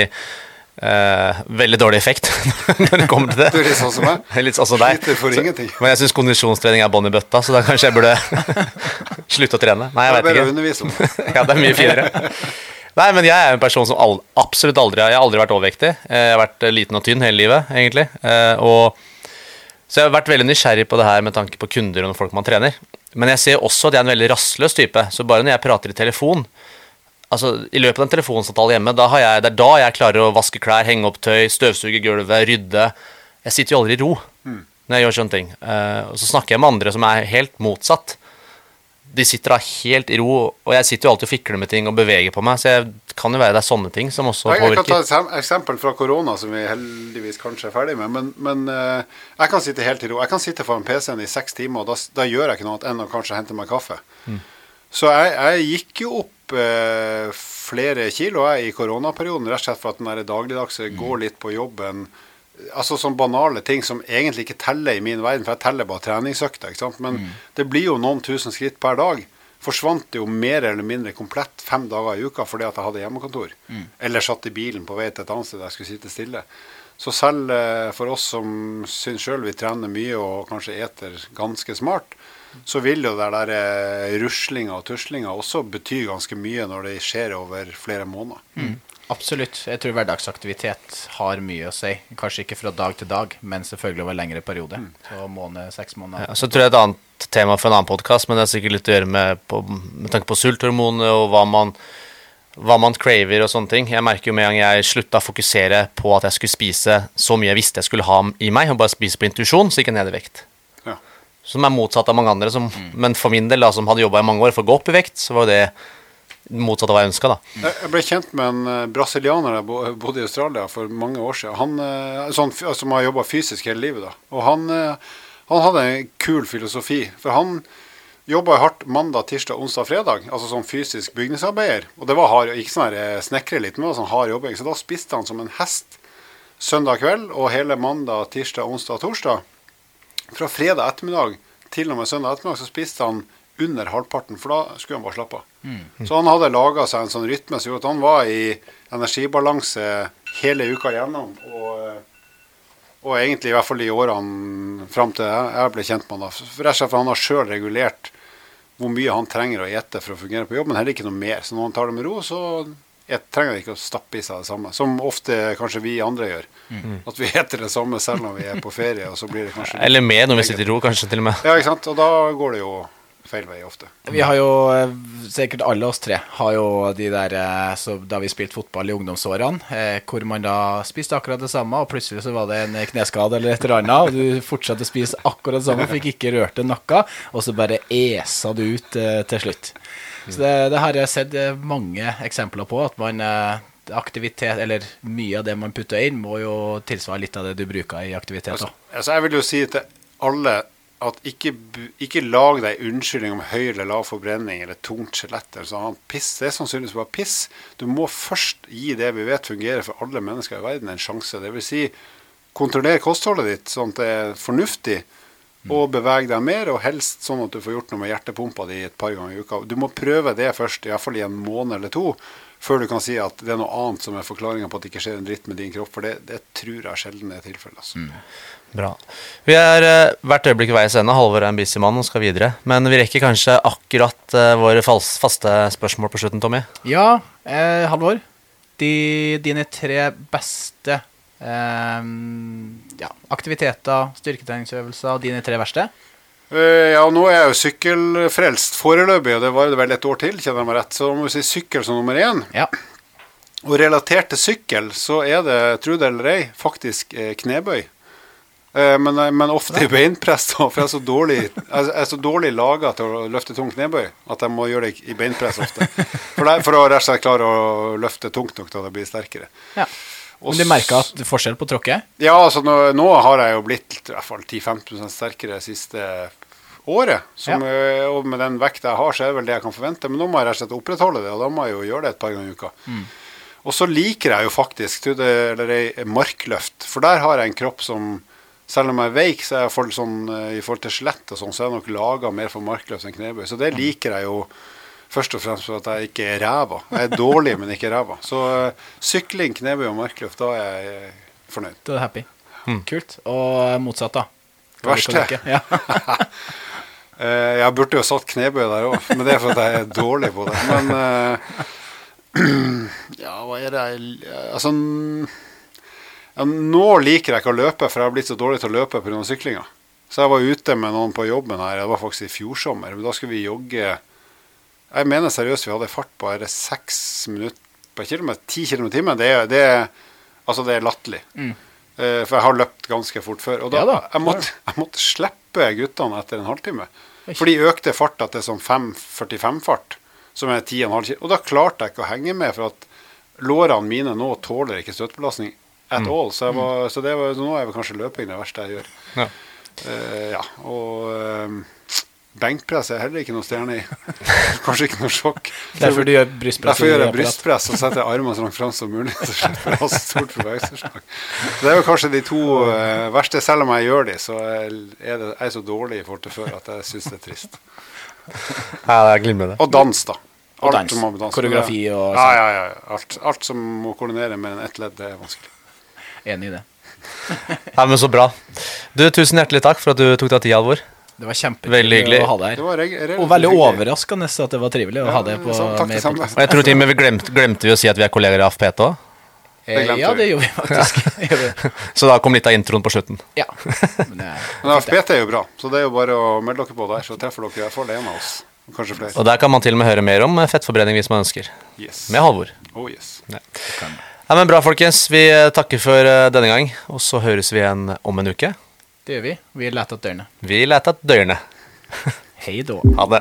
Uh, veldig dårlig effekt når det kommer til det.
Du er litt sånn som meg.
Litt sånn som deg.
For så,
Men jeg syns kondisjonstrening er bånn i bøtta, så da kanskje jeg burde slutte å trene. Nei, jeg veit ikke. ja, det er mye finere. Nei, men jeg er en person som aldri, absolutt aldri Jeg har aldri vært overvektig. Eh, jeg har vært eh, liten og tynn hele livet, egentlig. Og, så jeg har vært veldig nysgjerrig på det her med tanke på kunder og folk man trener. Men jeg ser også at jeg er en veldig rastløs type. Så bare når jeg prater i telefon, altså, I løpet av en telefonsamtale hjemme, da jeg, det er da jeg klarer å vaske klær, henge opp tøy, støvsuge gulvet, rydde. Jeg sitter jo aldri i ro mm. når jeg gjør sånne ting. Uh, og så snakker jeg med andre som er helt motsatt. De sitter da helt i ro, og jeg sitter jo alltid og fikler med ting og beveger på meg, så jeg kan jo være det er sånne ting som også
jeg,
påvirker.
Jeg kan ta et eksempel fra korona som vi heldigvis kanskje er ferdig med, men, men uh, jeg kan sitte helt i ro. Jeg kan sitte foran PC-en i seks timer, og da, da, gjør jeg ikke noe annet enn å kanskje hente meg kaffe. Mm. Så jeg, jeg, gikk jo opp eh, flere kilo jeg, i koronaperioden, rett og slett for at den dagligdagse mm. går litt på jobben. Altså sånne banale ting som egentlig ikke teller i min verden, for jeg teller bare treningsøkter. Men mm. det blir jo noen tusen skritt per dag. Forsvant det jo mer eller mindre komplett fem dager i uka fordi at jeg hadde hjemmekontor. Mm. Eller satt i bilen på vei til et annet sted der jeg skulle sitte stille. Så selv eh, for oss som syns sjøl vi trener mye og kanskje eter ganske smart, så vil jo det der eh, ruslinga og tuslinga også bety ganske mye når det skjer over flere måneder. Mm.
Absolutt. Jeg tror hverdagsaktivitet har mye å si. Kanskje ikke fra dag til dag, men selvfølgelig over lengre periode. Mm. Så måned, seks måneder.
Ja, så tror jeg et annet tema for en annen podkast, men det er sikkert litt å gjøre med, på, med tanke på sulthormonet og hva man, hva man craver og sånne ting. Jeg merker jo med en gang jeg slutta å fokusere på at jeg skulle spise så mye jeg visste jeg skulle ha i meg, og bare spise på intuisjon, så gikk jeg ned i vekt. Som er motsatt av mange andre. Som, mm. Men for min del, da, som hadde jobba i mange år for å gå opp i vekt, så var det motsatt av hva jeg ønska.
Jeg ble kjent med en uh, brasilianer jeg bodde i Australia for mange år siden. Han, uh, sånn, som har jobba fysisk hele livet. da. Og han, uh, han, hadde en kul filosofi. For han jobba hardt mandag, tirsdag, onsdag, fredag. Altså som fysisk bygningsarbeider. Og det var hard, ikke sånn snekre litt, men sånn hard jobbing. Så da spiste han som en hest søndag kveld og hele mandag, tirsdag, onsdag torsdag. Fra fredag ettermiddag til og med søndag ettermiddag så spiste han under halvparten, for da skulle han bare slappe av. Mm. Så han hadde laga seg en sånn rytme som gjorde at han var i energibalanse hele uka gjennom. Og, og egentlig i hvert fall i årene fram til jeg ble kjent med han. Rett og slett for han har sjøl regulert hvor mye han trenger å ete for å fungere på jobb, men heller ikke noe mer. Så når han tar det med ro, så jeg trenger ikke å stappe i seg det samme, som ofte kanskje vi andre gjør. Mm. At vi heter det samme selv når vi er på ferie. Og så blir det kanskje
Eller med når vi sitter i ro, kanskje til og med.
Ja, ikke sant. Og da går det jo feil vei ofte.
Vi har jo, eh, sikkert alle oss tre, har jo de der eh, da vi spilte fotball i ungdomsårene, eh, hvor man da spiste akkurat det samme, og plutselig så var det en kneskade eller et eller annet, og du fortsatte å spise akkurat det samme, fikk ikke rørt det noe, og så bare esa du ut til slutt. Så det, det har jeg sett eh, mange eksempler på. At man eh, aktivitet, eller mye av det man putter inn, må jo tilsvare litt av det du bruker i aktivitet.
Altså, altså jeg vil jo si til alle at ikke, ikke lag deg unnskyldning om høy eller lav forbrenning eller tungt skjelett. Sånn. Piss, det er sannsynligvis bare piss. Du må først gi det vi vet fungerer for alle mennesker i verden, en sjanse. Det vil si, kontroller kostholdet ditt sånn at det er fornuftig. Og beveg deg mer, og helst sånn at du får gjort noe med hjertepumpa di et par ganger i uka. Du må prøve det først, iallfall i en måned eller to, før du kan si at det er noe annet som er forklaringa på at det ikke skjer en dritt med din kropp. For det, det tror jeg sjelden er tilfellet. Altså.
Bra. Vi er eh, hvert øyeblikk ved veis ende. Halvor er en busy mann og skal videre. Men vi rekker kanskje akkurat eh, våre faste spørsmål på slutten, Tommy.
Ja, eh, Halvor. De, dine tre beste ja, aktiviteter, styrketreningsøvelser, dine tre verste?
Eh, ja, nå er jeg jo sykkelfrelst foreløpig, og det varer vel et år til, kjenner jeg meg rett. Så må vi si sykkel som nummer én.
Ja.
Og relatert til sykkel, så er det, tro det eller ei, faktisk eh, knebøy. Eh, men, men ofte i beinpress, da, for jeg er så dårlig, jeg er så dårlig laga til å løfte tung knebøy at jeg må gjøre det i beinpress ofte. For, det, for å rett og slett klare å løfte tungt nok til at jeg blir sterkere.
ja. Men du merka forskjell på tråkket?
Ja, altså nå, nå har jeg jo blitt i hvert fall 10-15 sterkere siste året. Som, ja. Og med den vekta jeg har, så er det vel det jeg kan forvente. Men nå må jeg rett og slett opprettholde det, og da må jeg jo gjøre det et par ganger i uka. Og så liker jeg jo faktisk det, eller ei markløft, for der har jeg en kropp som selv om jeg er veik, så er jeg for, sånn, eh, i forhold til skjelett og sånn, så er jeg nok laga mer for markløft enn knebøy. Så det liker jeg jo først og fremst for at jeg ikke er ræva. Jeg er dårlig, men ikke ræva. Så uh, sykling, knebøy og markløft, da er jeg eh, fornøyd.
Da er du happy. Kult. Og motsatt, da?
Verste?
Ja.
Eh, jeg burde jo satt knebøy der òg, men det er for at jeg er dårlig på det. Men uh, Ja, hva er det Altså ja, Nå liker jeg ikke å løpe, for jeg har blitt så dårlig til å løpe pga. syklinga. Så jeg var ute med noen på jobben her, det var faktisk i fjorsommer. Men da skulle vi jogge Jeg mener seriøst vi hadde fart på bare seks minutter per kilometer. Ti kilometer i timen. Det, er- det, er- altså det er latterlig. Eh, for jeg har løpt ganske fort før. Og da,
Ja da.
jeg, måtte, jeg måtte slippe guttene etter en halvtime. For de økte farta til sånn 5,45-fart, som er 10,5 km. Og da klarte jeg ikke å henge med, for at lårene mine nå tåler ikke støtbelastning at all. Så, jeg var, så det var, så nå er vel kanskje løping det verste jeg gjør.
Ja.
Eh, ja, og eh, benkpress er heller ikke noe stjerne i. Kanskje ikke noe sjokk.
Derfor du gjør brystpress?
Derfor gjør jeg brystpress og setter armene så langt fram som mulig. Så slipper jeg å ha stort bevegelsesslag. Det er jo kanskje de to eh, verste. Selv om jeg gjør de, så er det, jeg er så dårlig i forhold til før at jeg syns det er trist.
Ja, det er glimrende.
Og dans, da.
Og dans.
som dans.
Koreografi og sånn.
ja, ja. Alt, alt som må koordinere med en ett ledd, det er vanskelig.
Enig i det.
Nei, men Så bra. Du, Tusen hjertelig takk for at du tok deg tid, Halvor.
Det var
kjempehyggelig
å ha deg her. Og veldig overraskende at det var trivelig å
Ja,
ha deg på
så, takk
med.
Og jeg tror til og med vi glemte, glemte vi å si at vi er kolleger i AFPT òg.
Det
Eh, Ja, det gjorde vi faktisk.
Så da kom litt av introen på slutten.
Ja. Men, eh,
Men AFPT er jo bra, så det er jo bare å melde dere på der, så treffer dere i hvert fall en av oss. Og Kanskje flere.
Og der kan man til og med høre mer om fettforbrenning hvis man ønsker.
Yes.
Med Halvor.
Oh yes.
Ja, men Bra, folkens. Vi eh, takker for eh, denne gang, og så høres vi igjen om en uke.
Det gjør vi. Vi leter etter dørene.
Vi leter etter dørene.
Hei da.
Ha det.